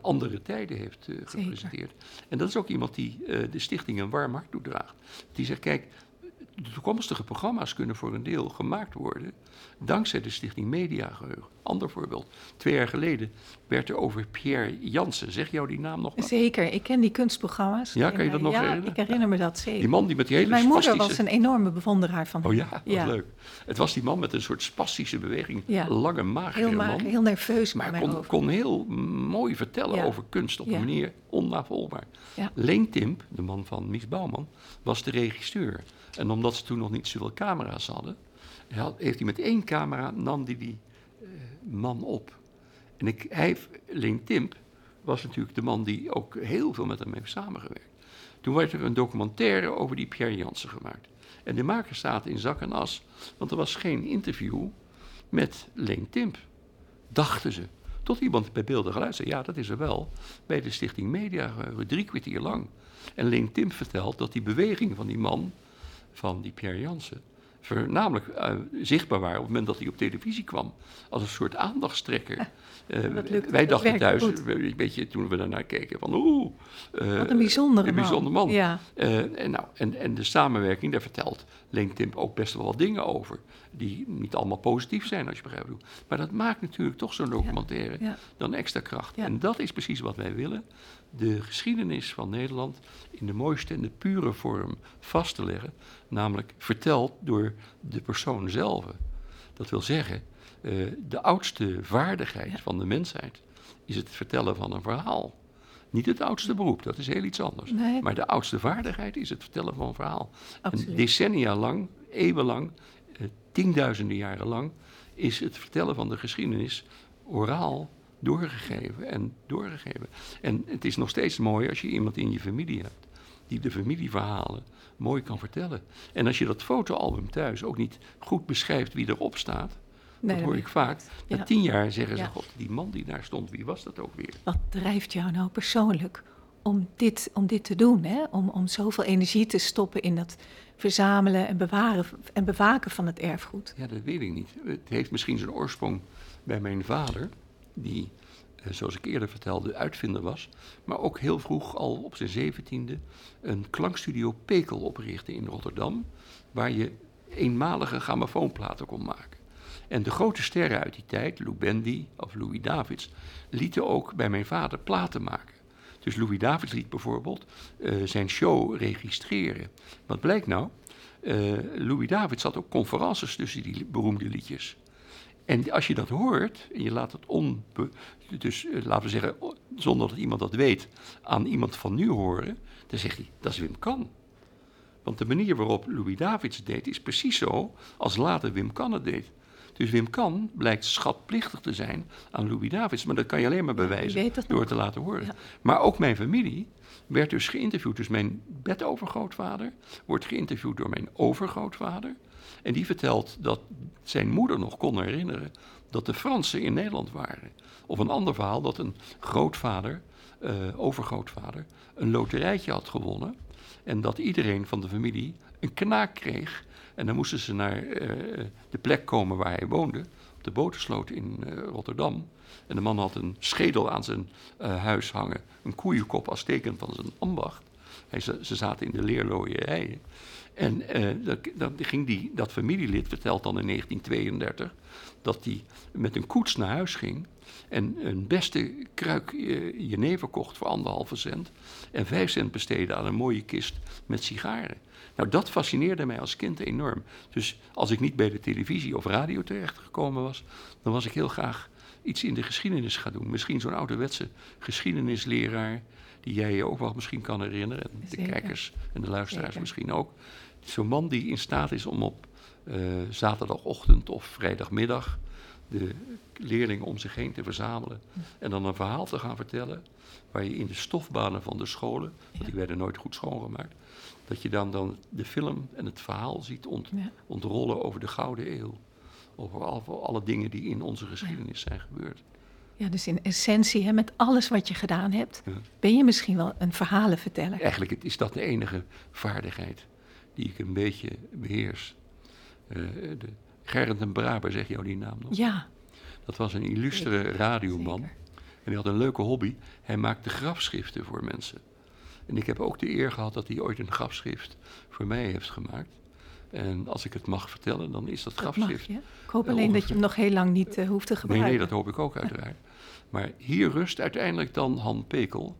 andere tijden heeft gepresenteerd. En dat is ook iemand die de stichting een warm hart toedraagt. Die zegt, kijk, de toekomstige programma's kunnen voor een deel gemaakt worden dankzij de Stichting Mediageheugen. Ander voorbeeld. Twee jaar geleden werd er over Pierre Jansen. Zeg jou die naam nog maar? Zeker, ik ken die kunstprogramma's. Ja, kan je dat nog ja, herinneren? ik herinner me dat zeker. Die man die met die hele Mijn moeder was een enorme bewonderaar van hem. Oh ja, wat leuk. Het was die man met een soort spastische beweging. Ja. Lange, magere heel mager, Heel nerveus. Maar kon, kon, heel mooi vertellen over kunst op een manier onnavolgbaar. Leen Timp, de man van Mies Bouwman, was de regisseur. En omdat ze toen nog niet zoveel camera's hadden, heeft hij met één camera, nam die, die uh, man op. En ik, Leen Timp was natuurlijk de man die ook heel veel met hem heeft samengewerkt. Toen werd er een documentaire over die Pierre Jansen gemaakt. En de makers zaten in zak en as, want er was geen interview met Leen Timp. Dachten ze. Tot iemand bij beelden geluid zei, ja, dat is er wel. Bij de Stichting Media, drie kwartier lang. En Leen Timp vertelt dat die beweging van die man, van die Pierre Jansen, voornamelijk uh, zichtbaar waren op het moment dat hij op televisie kwam. Als een soort aandachtstrekker. Uh, wij dachten thuis, een beetje toen we daarnaar keken, van oeh. Uh, Wat een bijzondere een man. Bijzonder man. Ja. en, nou, en, en de samenwerking, daar vertelt LinkedIn ook best wel wat dingen over. Die niet allemaal positief zijn, als je begrijpt hoe. Maar dat maakt natuurlijk toch zo'n documentaire ja. dan extra kracht. En dat is precies wat wij willen. De geschiedenis van Nederland in de mooiste en de pure vorm vast te leggen. Namelijk verteld door de persoon zelf. Dat wil zeggen, uh, de oudste vaardigheid ja. van de mensheid is het vertellen van een verhaal. Niet het oudste beroep, dat is heel iets anders. Nee. Maar de oudste vaardigheid is het vertellen van een verhaal. En decennia lang, eeuwenlang, uh, tienduizenden jaren lang, is het vertellen van de geschiedenis oraal doorgegeven en doorgegeven. En het is nog steeds mooi als je iemand in je familie hebt die de familieverhalen mooi kan vertellen. En als je dat fotoalbum thuis ook niet goed beschrijft wie erop staat, Nee, dat hoor ik vaak. Na Ja. tien jaar zeggen ze, Ja. god, die man die daar stond, wie was dat ook weer? Wat drijft jou nou persoonlijk om dit, om dit te doen? Hè? Om, om zoveel energie te stoppen in dat verzamelen en bewaren en bewaken van het erfgoed. Ja, dat weet ik niet. Het heeft misschien zijn oorsprong bij mijn vader, die, eh, zoals ik eerder vertelde, uitvinder was. Maar ook heel vroeg, al op zijn zeventiende, een klankstudio Pekel oprichtte in Rotterdam. Waar je eenmalige grammofoonplaten kon maken. En de grote sterren uit die tijd, Lou Bendy of Louis Davids, lieten ook bij mijn vader platen maken. Dus Louis Davids liet bijvoorbeeld eh, zijn show registreren. Wat blijkt nou? Eh, Louis Davids had ook conferences tussen die beroemde liedjes. En als je dat hoort, en je laat het onbe... Dus eh, laten we zeggen, zonder dat iemand dat weet, aan iemand van nu horen, dan zegt hij, dat is Wim Kan. Want de manier waarop Louis Davids deed, is precies zo als later Wim Kan het deed. Dus Wim Kan blijkt schatplichtig te zijn aan Louis Davids. Maar dat kan je alleen maar bewijzen door nog. te laten horen. Ja. Maar ook mijn familie werd dus geïnterviewd. Dus mijn bedovergrootvader wordt geïnterviewd door mijn overgrootvader. En die vertelt dat zijn moeder nog kon herinneren dat de Fransen in Nederland waren. Of een ander verhaal dat een grootvader, eh, overgrootvader, een loterijtje had gewonnen. En dat iedereen van de familie een knaak kreeg. En dan moesten ze naar eh, de plek komen waar hij woonde, op de Botersloot in eh, Rotterdam. En de man had een schedel aan zijn huis hangen, een koeienkop als teken van zijn ambacht. Hij, ze zaten in de leerlooierijen. En eh, dan, ging die, dat familielid, vertelt dan in 1932, dat hij met een koets naar huis ging en een beste kruik eh, jenever kocht voor anderhalve cent en vijf cent besteedde aan een mooie kist met sigaren. Nou, dat fascineerde mij als kind enorm. Dus als ik niet bij de televisie of radio terechtgekomen was, dan was ik heel graag iets in de geschiedenis gaan doen. Misschien zo'n ouderwetse geschiedenisleraar, die jij je ook wel misschien kan herinneren. En de kijkers en de luisteraars Zeker. misschien ook. Zo'n man die in staat is om op eh, zaterdagochtend of vrijdagmiddag de leerlingen om zich heen te verzamelen. En dan een verhaal te gaan vertellen. Waar je in de stofbanen van de scholen, want die werden nooit goed schoongemaakt. Dat je dan, dan de film en het verhaal ziet ont, Ja. ontrollen over de Gouden Eeuw. Over al- alle dingen die in onze geschiedenis zijn gebeurd. Ja, dus in essentie, hè, met alles wat je gedaan hebt, Ja. ben je misschien wel een verhalenverteller. Eigenlijk is dat de enige vaardigheid die ik een beetje beheers. Eh, de Gerrit en Braber, zeg jou die naam nog? Ja, Dat was een illustere radioman. zeker. En hij had een leuke hobby. Hij maakte grafschriften voor mensen. En ik heb ook de eer gehad dat hij ooit een grafschrift voor mij heeft gemaakt. En als ik het mag vertellen, dan is dat dat mag grafschrift. je. Ik hoop alleen dat je hem nog heel lang niet eh, hoeft te Nee, gebruiken. nee, dat hoop ik ook uiteraard. *laughs* Maar hier rust uiteindelijk dan Han Pekel.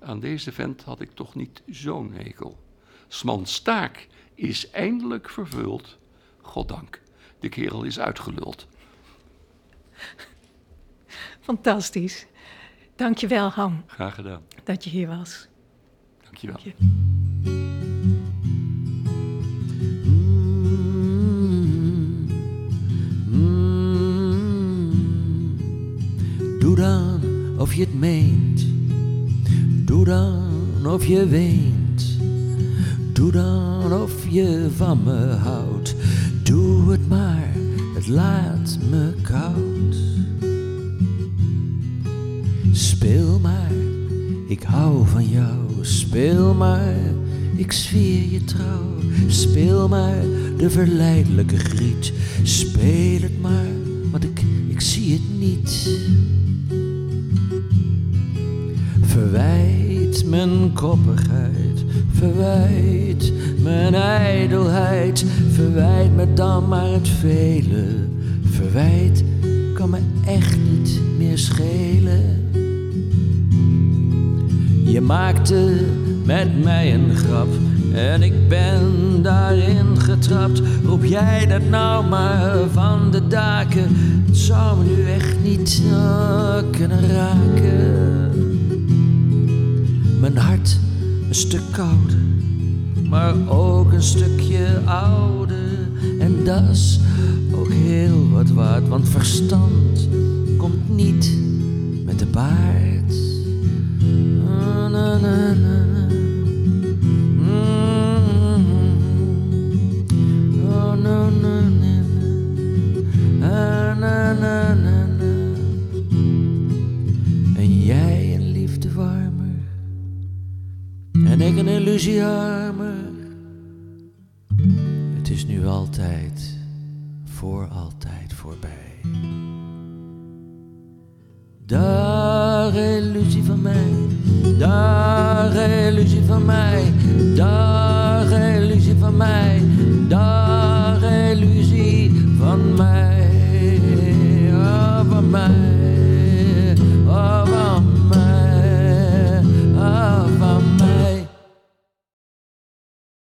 Aan deze vent had ik toch niet zo'n hekel. Smans taak is eindelijk vervuld. Goddank, de kerel is uitgeluld. Fantastisch. Dank je wel, Han, Graag gedaan. dat je hier was. Dankjewel. Dank je. Doe dan of je het meent. Doe dan of je weent. Doe dan of je van me houdt. Doe het maar, het laat me koud. Speel maar, ik hou van jou. Speel maar, ik zweer je trouw. Speel maar de verleidelijke griet. Speel het maar, want ik, ik zie het niet. Verwijt mijn koppigheid, verwijt mijn ijdelheid, verwijt me dan maar het vele. Verwijt kan me echt niet meer schelen. Je maakte met mij een grap en ik ben daarin getrapt. Roep jij dat nou maar van de daken? Het zou me nu echt niet eh, kunnen raken. Mijn hart een stuk kouder, maar ook een stukje ouder. En dat is ook heel wat waard, want verstand komt niet met de baard. illusion.